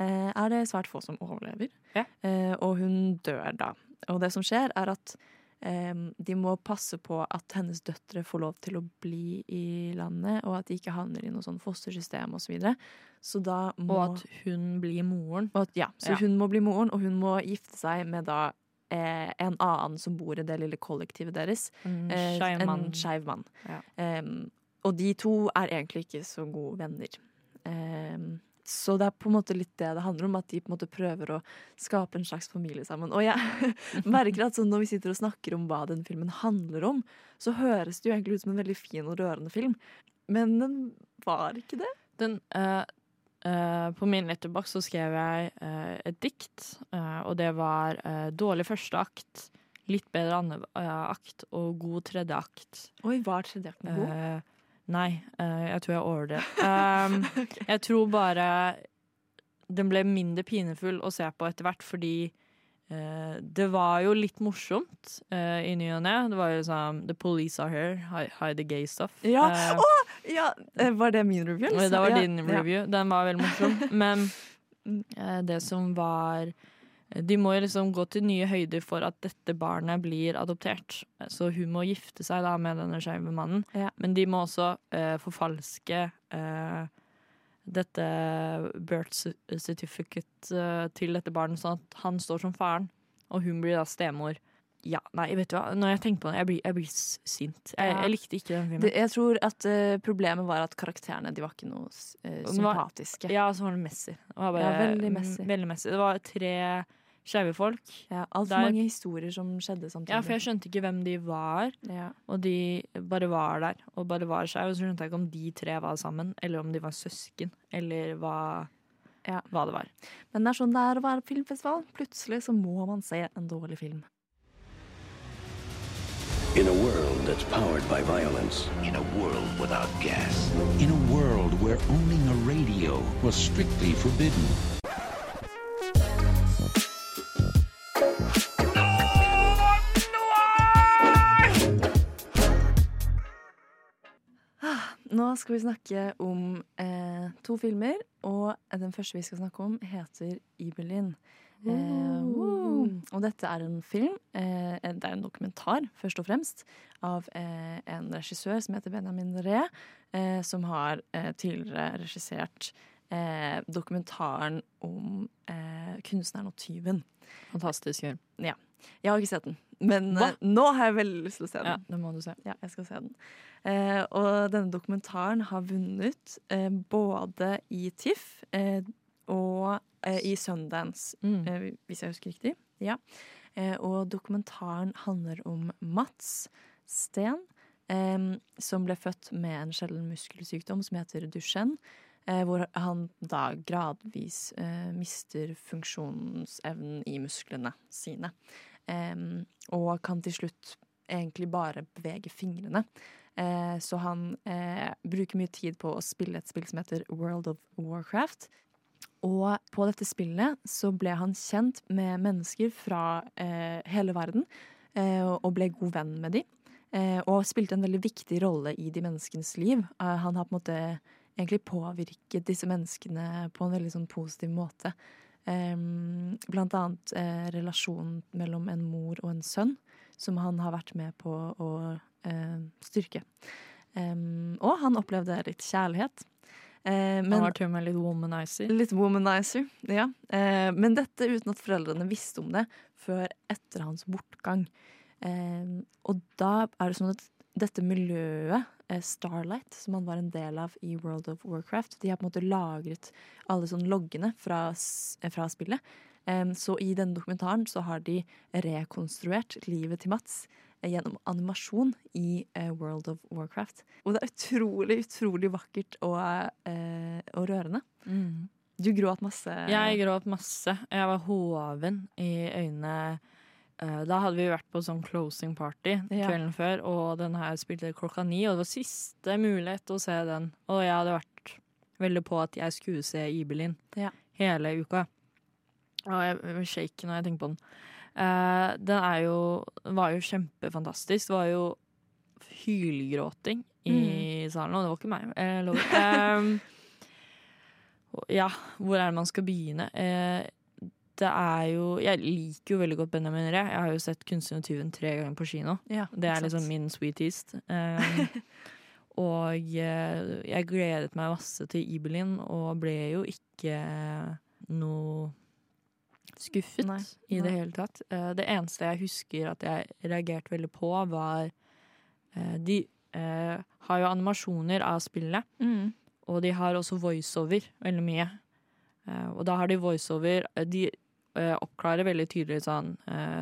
F: eh, er det svært få som overlever.
E: Ja.
F: Eh, og hun dør da. Og det som skjer, er at de må passe på at hennes døtre får lov til å bli i landet, og at de ikke havner i noe sånn fostersystem osv. Så, videre. så da må
E: Og at hun blir moren.
F: at, ja, så
E: Ja.
F: hun må bli moren, og hun må gifte seg med da eh, en annen som bor i det lille kollektivet deres.
E: En
F: Eh. En skeiv mann.
E: Ja.
F: Em, og de to er egentlig ikke så gode venner. Em, så det er på en måte litt det det handler om, at de på en måte prøver å skape en slags familie sammen. Og jeg merker at sånn når vi sitter og snakker om hva den filmen handler om, så høres det jo egentlig ut som en veldig fin og rørende film. Men den var ikke det.
E: Den, uh, uh, på min letterbox så skrev jeg uh, et dikt, og det var dårlig første akt, litt bedre andre akt og god tredje akt.
F: Oi, var tredje akten god?
E: Nei, eh, jeg tror jeg overdrev. Um, Jeg tror bare den ble mindre pinefull å se på etter hvert, fordi uh, det var jo litt morsomt uh, i ny og ne. Det var jo sånn The police are here, hi- hide the gay stuff.
F: Ja,
E: Uh,
F: oh, ja, Var det min review?
E: det var din
F: ja.
E: review. Den var veldig morsom. Men det som var De må jo liksom gå til nye høyder for at dette barnet blir adoptert. Så hun må gifte seg da med denne skeive mannen.
F: Ja.
E: Men de må også uh, forfalske uh, dette birth certificate uh, til dette barnet, sånn at han står som faren, og hun blir da stemor. Ja, nei, vet du hva, når jeg tenker på det, jeg blir, jeg blir sint. Jeg, jeg likte ikke den filmen.
F: Det, jeg tror at uh, problemet var at karakterene de var ikke noe uh,
E: sympatiske. var-. Ja, så var det Messi. Det var bare,
F: Ja, veldig messy.
E: mm, Veldig Messi. Det var tre skeive folk.
F: Ja, Altfor mange historier som skjedde samtidig.
E: Ja, for jeg skjønte ikke hvem de var,
F: Ja.
E: og de bare var der. Og bare var skeive. Og så skjønte jeg ikke om de tre var sammen, eller om de var søsken, eller hva,
F: Ja.
E: hva det var.
F: Men det er sånn det er å være filmfestival. Plutselig så må man se en dårlig film.
K: In a world that's powered by violence.
L: In a world without gas. In a world where owning a radio was strictly forbidden.
F: Nå skal vi snakke om eh, to filmer, og den første vi skal snakke om, heter Ibelin. Eh, woo. og dette er en film, eh, det er en dokumentar, først og fremst, av eh, en regissør som heter Benjamin Ree, eh, som har eh, tidligere regissert eh, dokumentaren om kunstneren og tyven.
E: Fantastisk film.
F: Ja. Jeg har ikke sett den, men nå har jeg veldig lyst til å se den.
E: Ja, det må du se.
F: Ja, jeg skal se den. Og denne dokumentaren har vunnet både i TIFF og eh, i Sundance,
E: Mm.
F: eh, hvis jeg husker riktig. Ja. Eh, og dokumentaren handler om Mats Steen, eh, som ble født med en sjelden muskelsykdom som heter Duchenne. Eh, hvor han da gradvis eh, mister funksjonsevnen i musklene sine. Og kan til slutt egentlig bare bevege fingrene. Eh, så han eh, bruker mye tid på å spille et spill som heter World of Warcraft. Og på dette spillet så ble han kjent med mennesker fra eh, hele verden, eh, og ble god venn med de. Eh, og spilte en veldig viktig rolle i de menneskenes liv. Eh, han har på en måte egentlig påvirket disse menneskene på en veldig sånn positiv måte. Em, blant annet eh, relasjonen mellom en mor og en sønn, som han har vært med på å eh, styrke. Em, og han opplevde litt kjærlighet. Eh,
E: Han var til og med litt womanizer.
F: Litt womanizer, ja. Eh, men dette uten at foreldrene visste om det før etter hans bortgang. Eh, og da er det sånn at dette miljøet, eh, Starlight, som han var en del av i World of Warcraft, de har på en måte lagret alle sånn loggene fra, eh, fra spillet. Eh, så i denne dokumentaren så har de rekonstruert livet til Mats gjennom animasjon i eh, World of Warcraft. Og det er utrolig, utrolig vakkert og, eh, og rørende. Du gråt masse.
E: Jeg gråt masse. Jeg var hoven i øynene. Eh, Da hadde vi vært på sånn closing party
F: Ja.
E: kvelden før, og den her spilte klokka ni, og det var siste mulighet å se den. Og jeg hadde vært veldig på at jeg skulle se Ibelin
F: Ja.
E: hele uka. Og jeg blir shaken når jeg tenker på den. Eh, den er jo, var jo kjempefantastisk. Det var jo hylgråting i salen, og det var ikke meg. Jeg lover. Um, ja, hvor er det man skal begynne? Uh, det er jo Jeg liker jo veldig godt Benjamin Ree. Jeg har jo sett 'Kunstneren og tyven' tre ganger på kino.
F: Ja,
E: det er liksom min sweetest. Um, og eh, jeg gledet meg masse til Ibelin, og ble jo ikke noe skuffet
F: Nei,
E: i det hele tatt. Uh, det eneste jeg husker at jeg reagerte veldig på, var uh, De uh, har jo animasjoner av spillet,
F: Mm.
E: og de har også voiceover veldig mye. Og da har de voiceover De oppklarer veldig tydelig sånn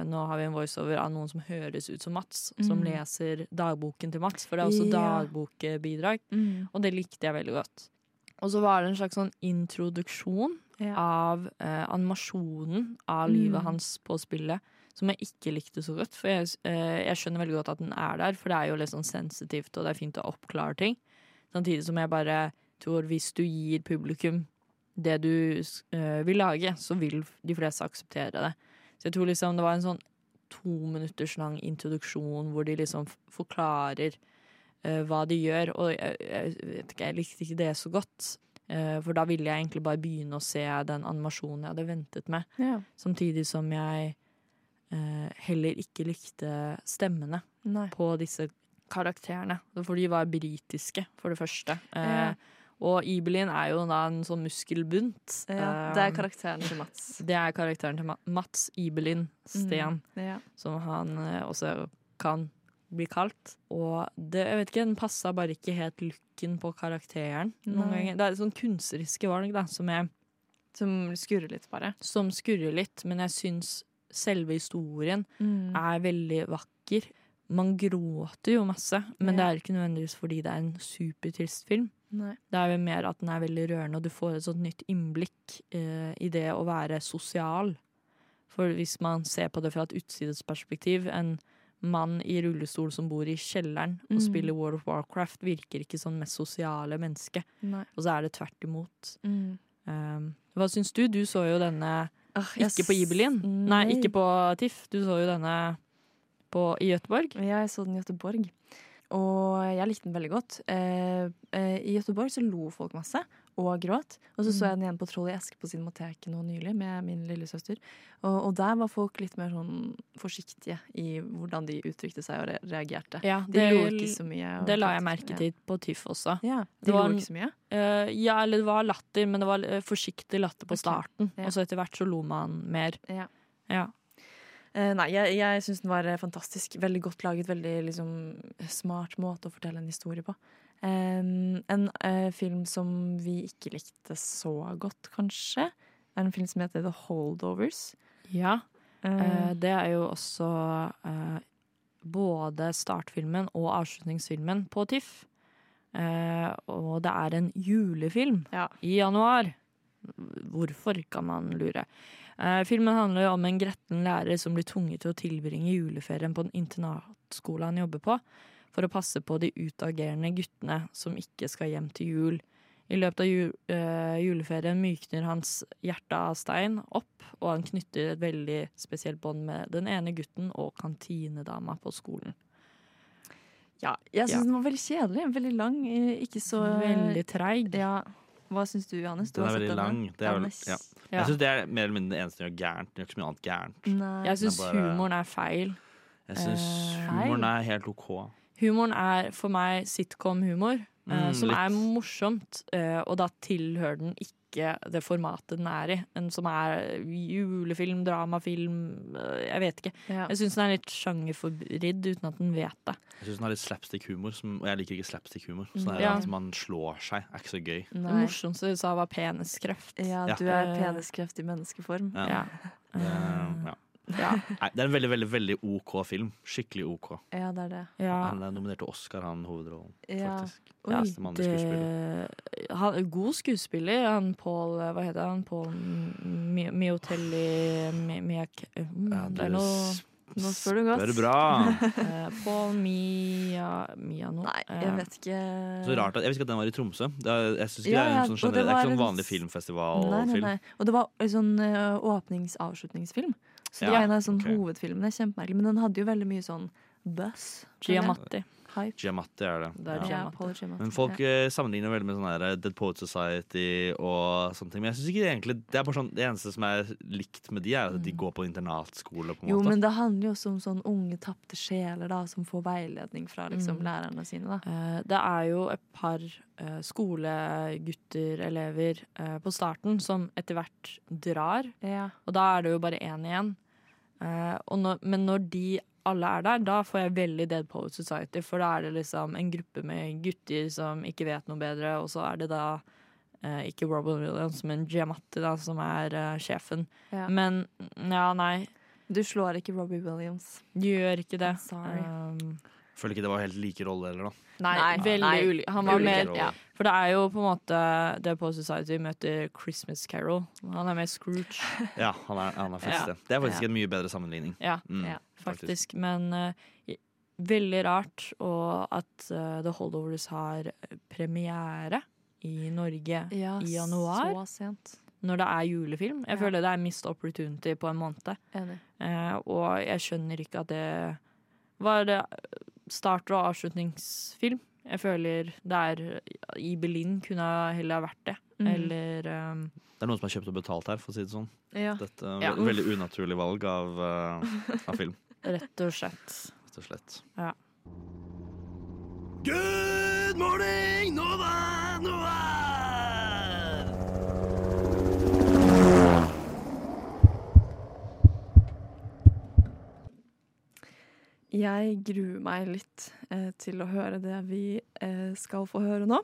E: Nå har vi en voiceover av noen som høres ut som Mats, som
F: Mm.
E: leser dagboken til Mats, for det er også
F: Ja.
E: dagbokbidrag.
F: Mm.
E: Og det likte jeg veldig godt. Og så var det en slags sånn introduksjon av eh, animasjonen av livet
F: Mm.
E: hans på spillet, som jeg ikke likte så godt. For jeg, eh, jeg skjønner veldig godt at den er der, for det er jo litt sånn sensitivt, og det er fint å oppklare ting. Samtidig som jeg bare tror hvis du gir publikum det du eh, vil lage, så vil de fleste akseptere det. Så jeg tror liksom det var en sånn to minutters lang introduksjon hvor de liksom forklarer eh, hva de gjør, og jeg, jeg vet ikke, jeg likte ikke det så godt. Eh, for da ville jeg egentlig bare begynne å se den animasjonen jeg hadde ventet med.
F: Ja.
E: Samtidig som jeg eh, heller ikke likte stemmene
F: Nei.
E: på disse karakterene. For de var britiske, for det første. Eh,
F: Ja.
E: Og Ibelin er jo da en sånn muskelbunt.
F: Ja, det er
E: Eh,
F: karakteren til Mats.
E: det er karakteren til Mats Ibelin Sten,
F: Mm, ja.
E: som han eh, også kan bli kalt. Og det, jeg vet ikke, den passa bare ikke helt looken på karakteren. Noen
F: Nei.
E: ganger. Det er sånn kunstneriske valg da, som jeg
F: Som skurrer litt, bare.
E: Som skurrer litt, men jeg syns selve historien
F: Mm.
E: er veldig vakker. Man gråter jo masse, men
F: Ja.
E: det er ikke nødvendigvis fordi det er en supertrist film.
F: Nei.
E: Det er jo mer at den er veldig rørende, og du får et sånt nytt innblikk eh, i det å være sosial. For hvis man ser på det fra et utsidesperspektiv, en mann i rullestol som bor i kjelleren og
F: Mm.
E: spiller World of Warcraft, virker ikke som mest sosiale menneske.
F: Nei.
E: Og så er det tvert imot.
F: Mm.
E: Um, hva syns du? Du så jo denne
F: jeg
E: ikke på Ibelin. Nei,
F: nei.
E: ikke på TIFF. Du så jo denne på, i Gøteborg.
F: Ja, jeg så den i Gøteborg. Og jeg likte den veldig godt. Eh, eh, I Gøteborg så lo folk masse og gråt. Og så så
E: Mm.
F: jeg den igjen på Troll i eske på Cinemateket nå nylig med min lillesøster. Og, og der var folk litt mer sånn forsiktige i hvordan de uttrykte seg og re reagerte.
E: Ja,
F: de
E: det,
F: lo ikke så mye.
E: det la jeg merke til på TIFF også.
F: Ja,
E: Det
F: de lo
E: var lo
F: ikke så mye?
E: Uh, ja, eller det var latter, men det var uh, forsiktig latter på starten.
F: ja.
E: Og så etter hvert så lo man mer.
F: Ja.
E: Ja.
F: Uh, nei, jeg, jeg syns den var fantastisk. Veldig godt laget. Veldig liksom, smart måte å fortelle en historie på. En uh, film som vi ikke likte så godt, kanskje, er en film som heter The Holdovers.
E: Ja.
F: Eh,
E: det er jo også uh, både startfilmen og avslutningsfilmen på TIFF. Og det er en julefilm i januar. Hvorfor, kan man lure. Filmen handler jo om en gretten lærer som blir tvunget til å tilbringe juleferien på den internatskolen han jobber på, for å passe på de utagerende guttene som ikke skal hjem til jul. I løpet av jul, øh, juleferien mykner hans hjerte av stein opp, og han knytter et veldig spesielt bånd med den ene gutten og kantinedama på skolen.
F: ja, jeg syns
E: Ja.
F: den var veldig kjedelig. Veldig lang. eh, Ikke så
E: Veldig treig.
F: Ja. Hva syns du, Johannes? Du
G: Den er veldig lang. Det er vel, ja.
E: Ja.
G: Jeg syns det er mer eller mindre det eneste som gjør gærent. Det gjør ikke så mye annet gærent.
F: Nei.
E: Jeg syns
G: er
E: humoren er feil.
G: Jeg syns
E: Eh,
G: humoren er helt OK.
E: Humoren er for meg sitcom-humor, eh,
G: Mm,
E: som
G: litt.
E: er morsomt, eh, og da tilhører den ikke det formatet den er i. En som er julefilm, dramafilm, eh, jeg vet ikke.
F: Ja.
E: Jeg syns den er litt sjangerforvridd uten at den vet det.
G: Jeg syns den har litt slapstick-humor, og jeg liker ikke slapstick-humor. Sånn er
E: Ja.
G: at man slår seg, er ikke så gøy.
E: Det morsomste du sa, var peniskreft.
F: Ja,
G: Ja.
F: du er peniskreft i menneskeform.
G: Ja.
E: Ja.
G: Ja.
E: Ja.
G: Nei, det er en veldig veldig, veldig OK film. Skikkelig OK.
F: Ja, det er det.
E: Ja.
G: Han er nominert til Oscar, han hovedrollen.
F: Ja.
G: Faktisk.
F: Oi.
G: Mannlige
E: det, han, god skuespiller. Han Paul Hva heter han? Paul Mi- Miotelli Mi- Miak... mm,
G: Ja,
E: det er noe
F: Nå spør du godt.
G: Spør bra.
E: Eh, Paul Mia Miano.
F: Nei,
E: Eh,
F: jeg vet ikke
G: Så rart at, Jeg visste ikke at den var i Tromsø. Det er, jeg synes ikke
F: Ja,
G: det er en sånn
F: og det
G: generell, det er ikke sånn vanlig
F: filmfestival
G: filmfestivalfilm.
F: Nei, nei, nei. Og det var en sånn uh, åpnings-avslutningsfilm. Så det
G: Ja,
F: var en av sånn
G: ok.
F: hovedfilmene. Kjempemerkelig. Men den hadde jo veldig mye sånn buzz.
E: Giamatti.
F: Hype.
G: Giamatti er det.
E: Det er
F: Giamatti.
G: Men folk eh, sammenligner veldig med sånn her Dead Poet Society og sånne ting. Men jeg synes ikke det egentlig Det er bare sånn Det eneste som er likt med de, er at de går på internatskole, på en
F: Jo,
G: måte.
F: men det handler jo også om sånn unge tapte sjeler da, som får veiledning fra liksom,
E: Mm.
F: lærerne sine. da.
E: Eh, det er jo et par eh, skolegutter, elever, eh, på starten som etter hvert drar.
F: Ja.
E: Og da er det jo bare én igjen. Eh, og når, men når de alle er der, da får jeg veldig Dead Poet Society. For da er det liksom en gruppe med gutter som ikke vet noe bedre, og så er det da uh, ikke Robin Williams, men Giamatti da, som er uh, sjefen.
F: Ja.
E: Men ja, nei.
F: Du slår ikke Robbie Williams.
E: Du gjør ikke det.
F: Sorry.
E: Um,
G: Føler ikke det var helt like roller heller, da.
E: Nei,
F: Nei.
E: veldig
F: Nei.
E: ulik. Han var mer ja. For det er jo på en måte The Post Society møter Christmas Carol. Han er med Scrooge.
G: Ja, han er, han er faktisk
E: Ja.
G: det. Det er faktisk
E: Ja.
G: en mye bedre sammenligning.
E: Ja,
G: Mm,
E: ja faktisk. Men uh, veldig rart og at uh, The Holdovers har premiere i Norge
F: Ja,
E: i januar.
F: så sent.
E: Når det er julefilm. Jeg
F: Ja.
E: føler det er missed opportunity på en måned.
F: Enig.
E: Eh, og jeg skjønner ikke at det var det start- og avslutningsfilm. Jeg føler det er I Berlin kunne heller ha vært det.
F: Mm.
E: Eller um,
G: Det er noen som har kjøpt og betalt her, for å si det sånn.
F: Ja.
G: Dette er
E: Ja.
G: veldig unaturlig valg av, uh, av film,
E: rett og slett.
G: rett og slett.
E: Ja.
A: Good morning, Nova, Nova!
F: Jeg gruer meg litt eh, til å høre det vi eh, skal få høre nå.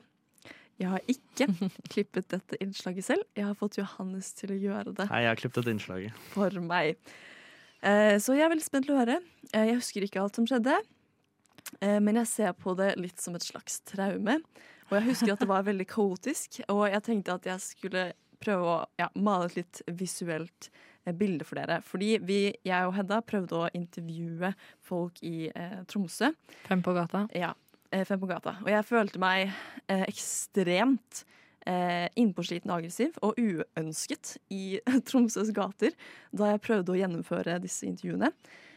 F: Jeg har ikke klippet dette innslaget selv. Jeg har fått Johannes til å gjøre det
G: Nei, jeg har klippet dette innslaget.
F: for meg. Eh, så jeg er veldig spent til å høre. Eh, jeg husker ikke alt som skjedde, eh, men jeg ser på det litt som et slags traume. Og jeg husker at det var veldig kaotisk, og jeg tenkte at jeg skulle prøve å ja, male et litt visuelt eh, bilde for dere. Fordi vi, jeg og Hedda prøvde å intervjue folk i eh, Tromsø.
E: Fem på gata.
F: Ja, eh, Fem på gata. Og jeg følte meg eh, ekstremt eh, innpåsliten og aggressiv og uønsket i Tromsøs gater da jeg prøvde å gjennomføre disse intervjuene.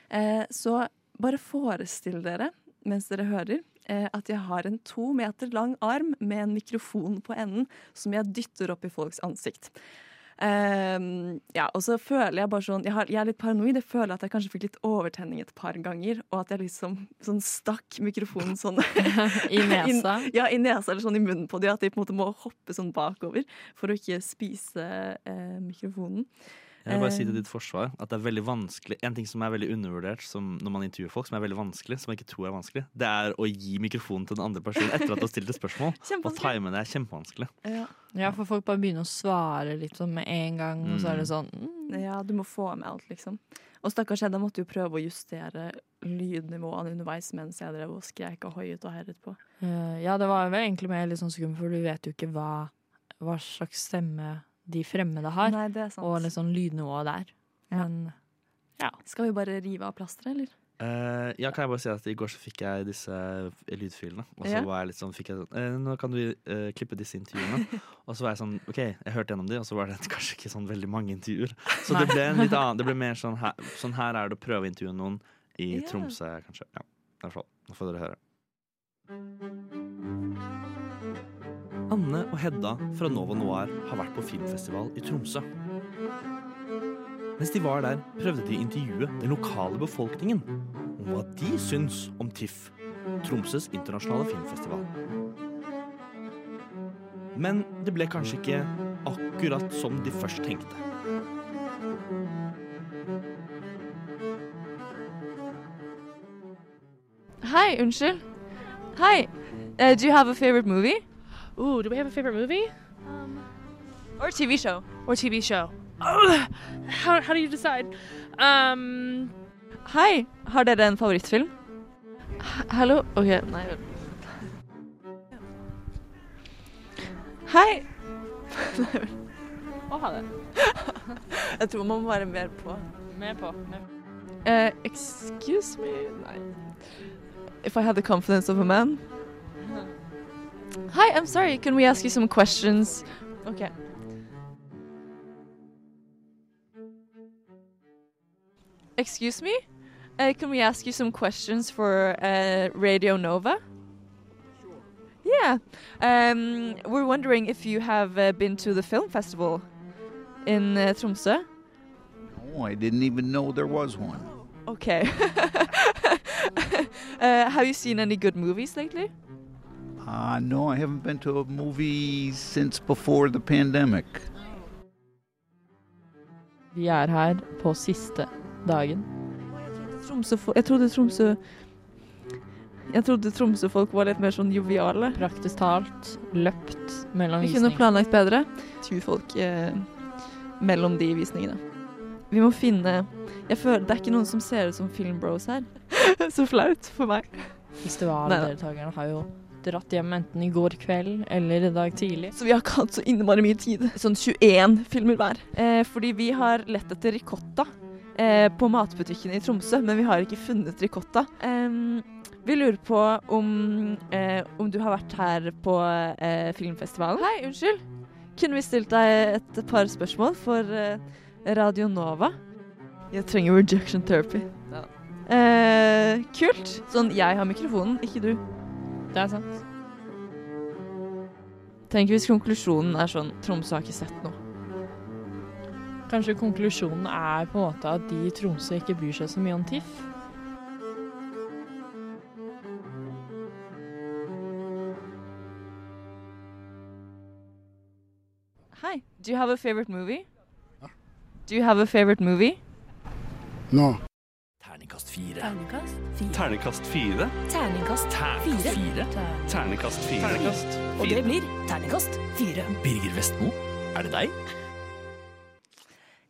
F: Eh, så bare forestill dere, mens dere hører, eh, at jeg har en to meter lang arm med en mikrofon på enden som jeg dytter opp i folks ansikt. Ehm, ja, og så føler jeg bare sånn jeg, har, jeg er litt paranoid. Jeg føler at jeg kanskje fikk litt overtenning et par ganger, og at jeg liksom sånn stakk mikrofonen sånn
E: I nesa.
F: In, ja, i nesa eller sånn i munnen på dem. At de på en måte må hoppe sånn bakover for å ikke spise eh, mikrofonen.
G: Jeg vil bare si til
F: Eh,
G: ditt forsvar at det er veldig vanskelig En ting som er veldig undervurdert som når man intervjuer folk, som er veldig vanskelig, som jeg ikke tror er vanskelig, det er å gi mikrofonen til den andre personen etter at du har stilt et spørsmål. Og time det er kjempevanskelig.
F: Ja.
E: Ja, for folk bare begynner å svare litt sånn med en gang, og så er det sånn mm.
F: ja, du må få med alt, liksom. Og stakkars Hedda måtte jo prøve å justere lydnivåene underveis mens jeg drev og skrek og hoiet og herjet på.
E: Eh, Ja, det var vel egentlig mer litt sånn skummelt, for du vet jo ikke hva, hva slags stemme de fremmede har.
F: Nei, det er sant.
E: Og liksom lydnivået der. Men
F: Skal vi bare rive av plasteret, eller?
G: Uh, ja, kan jeg bare si at I går så fikk jeg disse lydfilene. Og så
F: Ja.
G: var jeg litt sånn, fikk jeg sånn eh, Nå kan du uh, klippe disse intervjuene. og så var jeg sånn OK, jeg hørte gjennom de, og så var det kanskje ikke sånn veldig mange intervjuer. Så det ble en litt annen Det ble mer sånn her, sånn her er det å prøve å intervjue noen i
F: yeah.
G: Tromsø, kanskje. Ja, i hvert fall. Nå får dere høre. Anne og Hedda fra Nova Noir har vært på filmfestival i Tromsø. Mens de var der, prøvde de å intervjue den lokale befolkningen om hva de syns om TIFF, Tromsøs internasjonale filmfestival. Men det ble kanskje ikke akkurat som de først tenkte.
M: Hi, unnskyld. Hi. Uh, do you have a favorite movie?
I: Ooh, do we have a favorite movie?
M: Or TV show?
I: Or TV show? Oh, how, how do you decide? Um,
M: Hei, har dere en favorittfilm? Hallo? OK, nei. Hei!
I: Å ha det.
F: Jeg tror man må være mer på.
I: Mer på. Mer.
F: Eh, excuse me Nei. If I had the confidence of a man.
M: Hi, I'm sorry. Can we ask you some questions?
F: OK.
M: Excuse me? Uh, can we ask you some questions for uh, Radio Nova? Sure. Yeah. Um, we're wondering if you have uh, been to the film festival in uh, Tromsø.
L: Oh, I didn't even know there was one.
M: Okay. uh, have you seen any good movies lately?
L: Uh, no, I haven't been to a movie since before the pandemic.
E: vi er her på siste dagen.
F: Jeg trodde Tromsø Jeg trodde Tromsø-folk var litt mer sånn joviale.
E: Praktisk talt løpt mellom
F: Vi kunne planlagt bedre. Turfolk eh, mellom de visningene. Vi må finne Jeg føler Det er ikke noen som ser ut som filmbros her. Så flaut for meg.
E: Festivaldeltakerne har jo dratt hjem enten i går kveld eller i dag tidlig.
M: Så vi har ikke hatt så innmari mye tid. Sånn 21 filmer hver. Eh, fordi vi har lett etter ricotta eh, på matbutikken i Tromsø, men vi har ikke funnet ricotta. Eh, vi lurer på om, eh, om du har vært her på eh, filmfestivalen. Hei, unnskyld. Kunne vi stilt deg et par spørsmål for eh, Radio Nova? Jeg trenger rejection therapy. Eh, kult. Sånn, jeg har mikrofonen, ikke du.
E: Det er sant.
M: Tenk hvis konklusjonen er sånn Tromsø har ikke sett noe.
E: Kanskje konklusjonen er på en måte at de i Tromsø ikke bryr seg så mye om TIFF.
M: Hi, do you have a favorite movie? Do you have a favorite movie?
N: No.
B: Terningkast fire.
O: Terningkast fire.
B: Terningkast fire.
O: Terningkast fire.
B: fire. Terningkast fire.
O: Terningkast Og det blir terningkast fire.
B: Birger Vestmo, er det deg?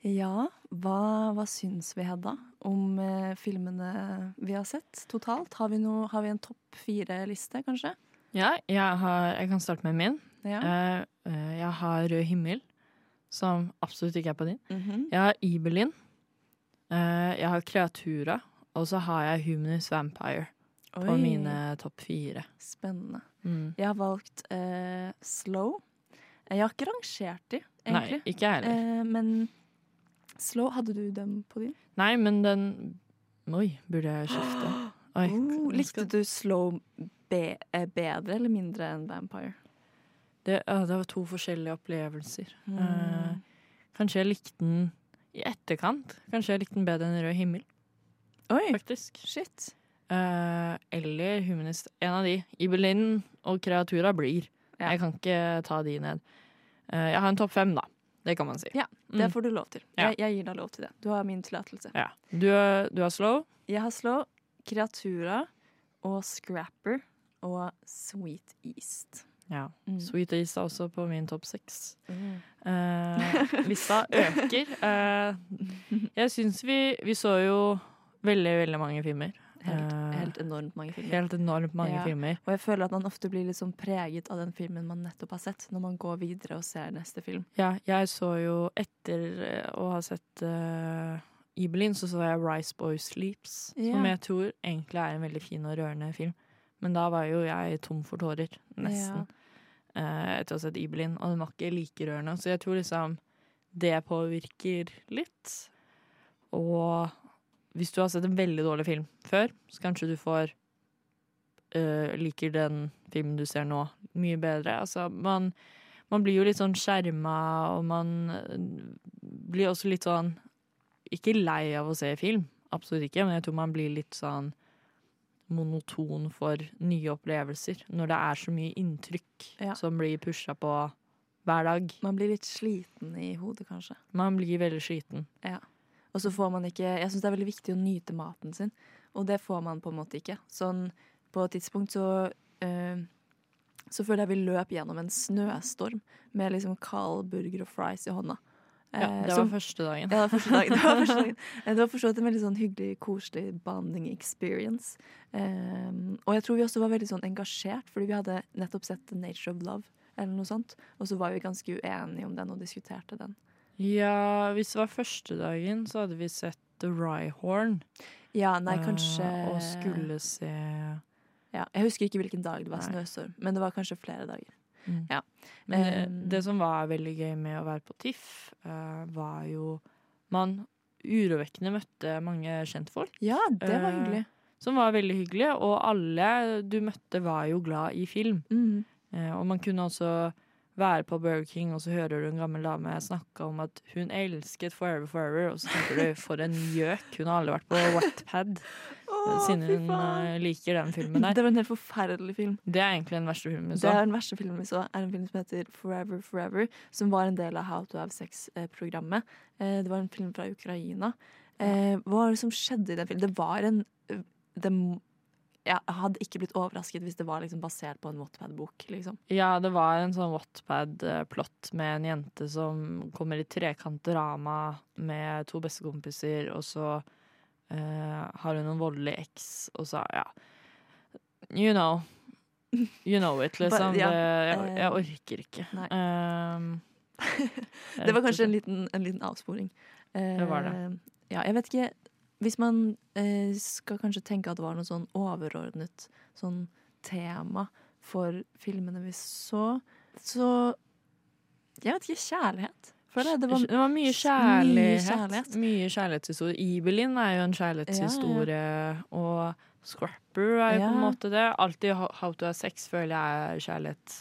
F: Ja, hva, hva syns vi, Hedda, om eh, filmene vi har sett totalt? Har vi, no, har vi en topp fire-liste, kanskje?
E: Ja, jeg, har, jeg kan starte med min.
F: Ja.
E: Eh, eh, jeg har Rød himmel, som absolutt ikke er på din.
F: Mhm.
E: Jeg har Ibelin. Eh, jeg har Kreatura. Og så har jeg Humanist Vampire på mine topp fire.
F: Spennende.
E: Mm.
F: Jeg har valgt uh, Slow. Jeg har ikke rangert de,
E: Nei, ikke heller.
F: Uh, men Slow, hadde du dem på din?
E: Nei, men den Oi, burde jeg skifte? Oi,
F: Oh, likte du Slow be bedre eller mindre enn Vampire?
E: Det, ja, det var to forskjellige opplevelser.
F: Mm.
E: Uh, kanskje jeg likte den i etterkant. Kanskje jeg likte den bedre enn Rød himmel.
F: Oi,
E: Faktisk.
F: shit.
E: Eh, eller Humanist. En av de. Ibelin og Kreatura blir.
F: Ja.
E: Jeg kan ikke ta de ned. Eh, jeg har en topp fem, da. Det kan man si.
F: Ja, det
E: Mm.
F: får du lov til.
E: Ja.
F: Jeg, jeg gir deg lov til det. Du har min tillatelse.
E: Ja. Du, er- du har slow.
F: Jeg har Slow, Kreatura og Scrapper og Sweet East.
E: Ja.
F: Mm.
E: Sweet East er også på min topp seks. Eh, lista øker. Eh, jeg syns vi, vi så jo veldig, veldig mange filmer.
F: Helt,
E: Eh,
F: helt enormt mange filmer.
E: Helt enormt mange
F: Ja.
E: filmer.
F: Og jeg føler at man ofte blir litt sånn preget av den filmen man nettopp har sett, når man går videre og ser neste film.
E: Ja, jeg så jo etter å ha sett uh, Ibelin, så så jeg Rice Boy Sleeps, som jeg tror egentlig er en veldig fin og rørende film. Men da var jo jeg tom for tårer, nesten, eh, etter å ha sett Ibelin, og den var ikke like rørende. Så jeg tror liksom det påvirker litt. Og hvis du har sett en veldig dårlig film før, så kanskje du får øh, liker den filmen du ser nå, mye bedre. Altså, man, man blir jo litt sånn skjerma, og man øh, blir også litt sånn Ikke lei av å se film, absolutt ikke, men jeg tror man blir litt sånn monoton for nye opplevelser når det er så mye inntrykk
F: Ja.
E: som blir pusha på hver dag.
F: Man blir litt sliten i hodet, kanskje.
E: Man blir veldig sliten.
F: Ja. Og så får man ikke Jeg syns det er veldig viktig å nyte maten sin, og det får man på en måte ikke. Sånn på et tidspunkt så øh, Så føler jeg vi løp gjennom en snøstorm med liksom kald burger og fries i hånda.
E: Ja,
F: det
E: det
F: som-
E: var første dagen.
F: Ja, det var første dagen. Det var, første dagen. Eh, det var for så vidt en veldig sånn hyggelig, koselig bonding experience. Um, og jeg tror vi også var veldig sånn engasjert, fordi vi hadde nettopp sett The Nature of Love, eller noe sånt. Og så var vi ganske uenige om den og diskuterte den.
E: Ja, hvis det var første dagen, så hadde vi sett The Ryehorn.
F: Ja, nei,
E: kanskje
F: kanskje
E: Og skulle se
F: ja, Jeg husker ikke hvilken dag det var snøstorm, men det var kanskje flere dager.
E: Mm.
F: Ja.
E: Men det,
F: Um,
E: det som var veldig gøy med å være på TIFF, eh, var jo Man urovekkende møtte mange kjentfolk.
F: Ja, det var
E: eh,
F: hyggelig.
E: Som var veldig hyggelig, og alle du møtte var jo glad i film.
F: Mm.
E: Eh, og man kunne også være på Burger King, og så hører du en gammel dame snakke om at hun elsket Forever Forever, og så tenker du for en gjøk. Hun har aldri vært på Wattpad, siden hun eh, liker den filmen der.
F: Det var en helt forferdelig film.
E: Det er egentlig den verste filmen vi så.
F: Det er den verste filmen vi så. er en film som heter Forever Forever, som var en del av How to Have Sex-programmet. Eh, Det var en film fra Ukraina. Eh, Hva var det som skjedde i den filmen? Det var en eh, det, Jeg hadde ikke blitt overrasket hvis det var liksom basert på en Wattpad-bok. Liksom.
E: Ja, det var en sånn Wattpad-plott med en jente som kommer i trekantdrama med to bestekompiser, og så uh, har hun en voldelig eks, og så, ja. You know. You know it, liksom.
F: But, ja,
E: det, jeg,
F: eh,
E: jeg orker ikke. Um,
F: Det var kanskje en liten, en liten avsporing. Uh,
E: Det var det.
F: Ja, jeg vet ikke Hvis man eh, skal kanskje tenke at det var noe sånn overordnet sånn tema for filmene vi så, så Jeg vet ikke. Kjærlighet. Det. det var,
E: det var mye kjærlighet.
F: Mye kjærlighet.
E: Mye kjærlighetshistorie. Ibelin er jo en kjærlighetshistorie, og Scrapper er jo på en måte det. Alltid How to have sex føler jeg er kjærlighet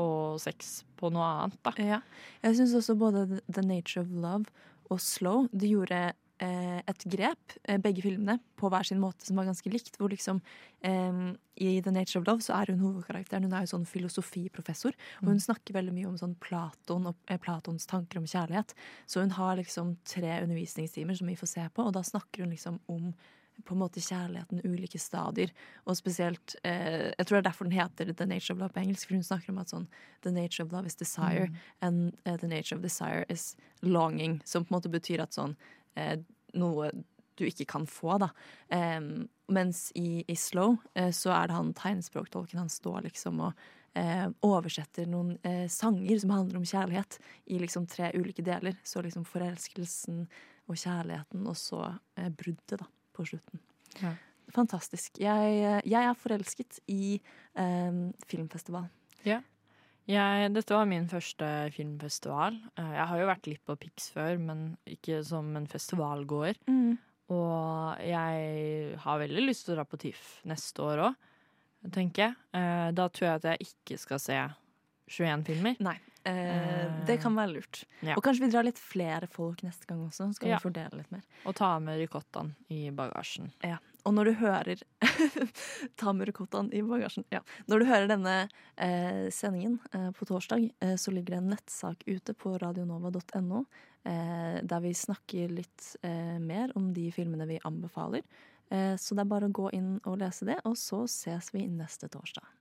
E: og sex på noe annet, da.
F: Ja. Jeg syns også både The- Nature of Love og Slow Det gjorde et grep, eh, begge filmene, på hver sin måte som var ganske likt. Hvor liksom eh, I The Nature of Love så er hun hovedkarakteren. Hun er jo sånn filosofiprofessor. Og hun snakker veldig mye om sånn Platon og eh, Platons tanker om kjærlighet. Så hun har liksom tre undervisningstimer som vi får se på, og da snakker hun liksom om på en måte kjærligheten, ulike stadier. Og spesielt eh, Jeg tror det er derfor den heter The Nature of Love på engelsk, for hun snakker om at sånn The nature of love is desire,
E: Mm.
F: and uh, the nature of desire is longing. Som på en måte betyr at sånn eh, Noe du ikke kan få, da. Mens i, i Slow eh, så er det han tegnspråktolken. Han står liksom og eh, oversetter noen eh, sanger som handler om kjærlighet, i liksom tre ulike deler. Så liksom forelskelsen og kjærligheten, og så eh, bruddet, da, på slutten.
E: Ja.
F: Fantastisk. Jeg, eh, jeg er forelsket i eh, filmfestival.
E: Ja. Jeg, dette var min første filmfestival. Eh, Jeg har jo vært litt på Pix før, men ikke som en festivalgåer. Og jeg har veldig lyst til å dra på TIFF neste år òg, tenker jeg. Eh, Da tror jeg at jeg ikke skal se 21 filmer.
F: Nei. Eh, det kan være lurt.
E: Ja.
F: Og kanskje vi drar litt flere folk neste gang også. Så kan
E: Ja.
F: vi fordele litt mer.
E: Og ta med ricottaen i bagasjen.
F: Ja. Og når du hører Ta med ricottaen i bagasjen. Ja. Når du hører denne eh, sendingen eh, på torsdag, eh, så ligger det en nettsak ute på radionova.no. Eh, der vi snakker litt eh, mer om de filmene vi anbefaler. Eh, så det er bare å gå inn og lese det, og så ses vi neste torsdag.